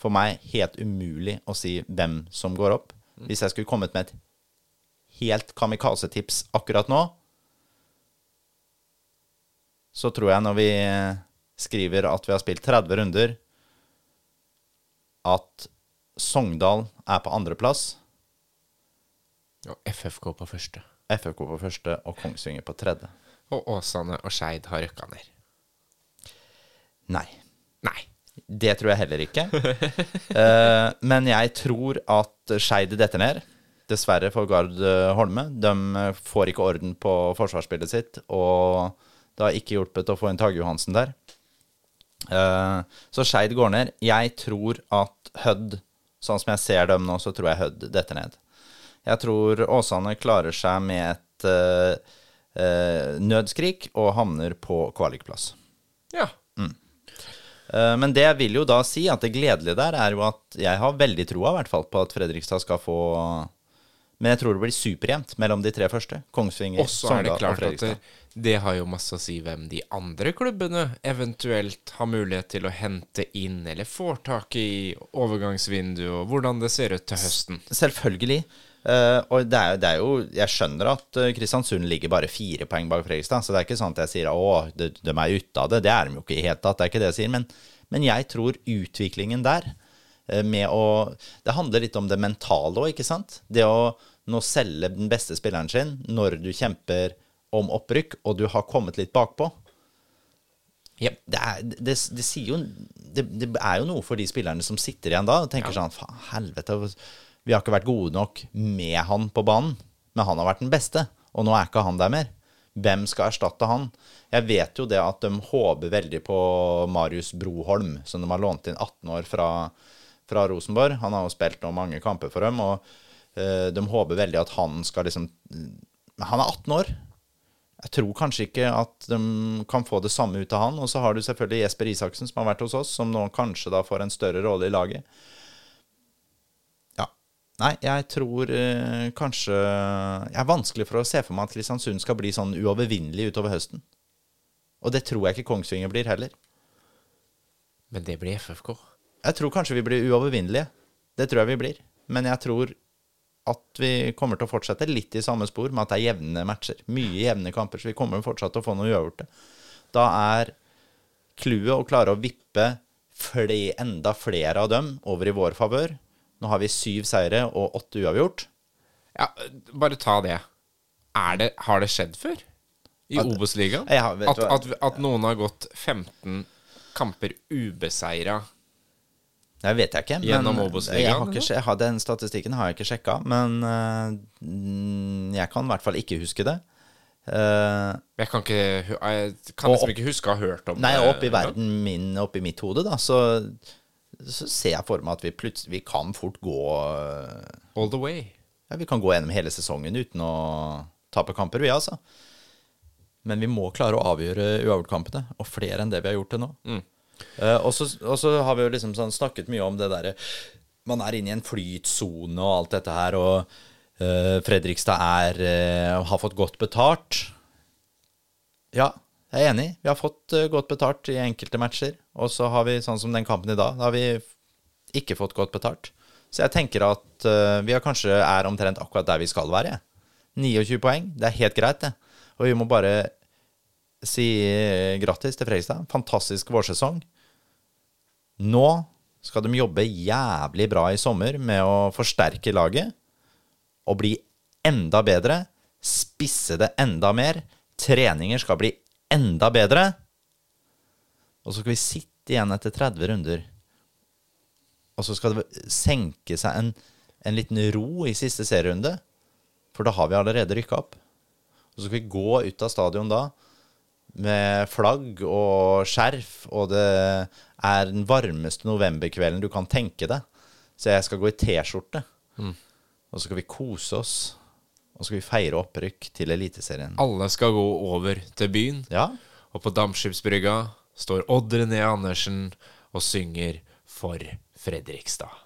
For meg helt umulig å si hvem som går opp. Hvis jeg skulle kommet med et helt kamikaze-tips akkurat nå, så tror jeg når vi skriver at vi har spilt 30 runder, at Sogndal er på andreplass, Og FFK på første. FFK på første og Kongsvinger på tredje. Og Åsane og Skeid har røkka ned. Nei. Nei. Det tror jeg heller ikke. uh, men jeg tror at Skeid detter ned. Dessverre for Gard eh, Holme. De får ikke orden på forsvarsspillet sitt, og det har ikke hjulpet å få inn Tage Johansen der. Eh, så Skeid går ned. Jeg tror at Hødd, sånn som jeg ser dem nå, så tror jeg Hødd detter ned. Jeg tror Åsane klarer seg med et uh, uh, nødskrik og havner på kvalikplass. Ja. Eh, Men det vil jo da si at det gledelige der er jo at jeg har veldig troa i hvert fall på at Fredrikstad skal få Men jeg tror det blir superjevnt mellom de tre første. Kongsvinger, er Sogndal og Fredrikstad. Det, har jo masse å si hvem de andre klubbene eventuelt har mulighet til å hente inn, eller får tak i overgangsvinduet, og hvordan det ser ut til høsten. Selvfølgelig. Uh, og det er, det er jo Jeg skjønner at eh, Kristiansund ligger bare fire poeng bak Fredrikstad, så det er ikke sånn at jeg sier å, de, de er ute av det. Det er de jo ikke i det hele tatt. Det er ikke det jeg sier. Men, men jeg tror utviklingen der eh, med å Det handler litt om det mentale òg, ikke sant? Det å nå selge den beste spilleren sin når du kjemper om opprykk, og du har kommet litt bakpå. ja, det, er, det, det sier jo det, det er jo noe for de spillerne som sitter igjen da og tenker sånn Faen, helvete. Vi har ikke vært gode nok med han på banen, men han har vært den beste. Og nå er ikke han der mer. Hvem skal erstatte han? Jeg vet jo det at de håper veldig på Marius Broholm, som de har lånt inn 18 år fra, fra Rosenborg. Han har jo spilt nå mange kamper for dem, og eh, de håper veldig at han skal liksom han er 18 år. Jeg tror kanskje ikke at de kan få det samme ut av han. Og så har du selvfølgelig Jesper Isaksen, som har vært hos oss, som nå kanskje da får en større rolle i laget. Ja. Nei, jeg tror eh, kanskje Jeg er vanskelig for å se for meg at Kristiansund skal bli sånn uovervinnelig utover høsten. Og det tror jeg ikke Kongsvinger blir heller. Men det blir FFK. Jeg tror kanskje vi blir uovervinnelige. Det tror jeg vi blir. Men jeg tror at vi kommer til å fortsette litt i samme spor, med at det er jevne matcher. Mye jevne kamper, så vi kommer fortsatt til å få noe uavgjorte. Da er clouet å klare å vippe fle, enda flere av dem over i vår favør. Nå har vi syv seire og åtte uavgjort. Ja, bare ta det. Er det har det skjedd før? I Obos-ligaen? At, at, at noen har gått 15 kamper ubeseira Det vet jeg ikke. Gjennom men Obos-ligaen, Den statistikken har jeg ikke sjekka, men mm, jeg kan i hvert fall ikke huske det. Uh, Jeg kan ikke Jeg kan Og liksom opp- ikke huske å ha hørt om Nei, det. oppi verden min, oppi mitt hode, da, så, så ser jeg for meg at vi plutselig Vi kan fort gå uh, All the way. Ja, vi kan gå gjennom hele sesongen uten å tape kamper, vi, altså. Men vi må klare å avgjøre uavgjortkampene, og flere enn det vi har gjort til nå. Eh, og, så, har vi jo liksom sånn snakket mye om det derre Man er inne i en flytsone og alt dette her, og eh, Fredrikstad er eh, har fått godt betalt. Ja, jeg er enig. Vi har fått eh, godt betalt i enkelte matcher. Og så har vi, sånn som den kampen i dag, da har vi ikke fått godt betalt. Så jeg tenker at eh, vi kanskje er omtrent akkurat der vi skal være. jeg. 29 poeng, det er helt greit, det. Og vi må bare si eh, grattis til Fredrikstad. Fantastisk vårsesong. Nå skal de jobbe jævlig bra i sommer med å forsterke laget og bli enda bedre. Spisse det enda mer. Treninger skal bli enda bedre. Og så skal vi sitte igjen etter 30 runder. Og så skal det senke seg en, en liten ro i siste serierunde. For da har vi allerede rykka opp. Og så skal vi gå ut av stadion da med flagg og skjerf, og det er den varmeste novemberkvelden du kan tenke deg. Så jeg skal gå i T-skjorte. Og så skal vi kose oss. Og så skal vi feire opprykk til Eliteserien. Alle skal gå over til byen, Ja, og på Dampskipsbrygga står Odd René Andersen og synger for Fredrikstad.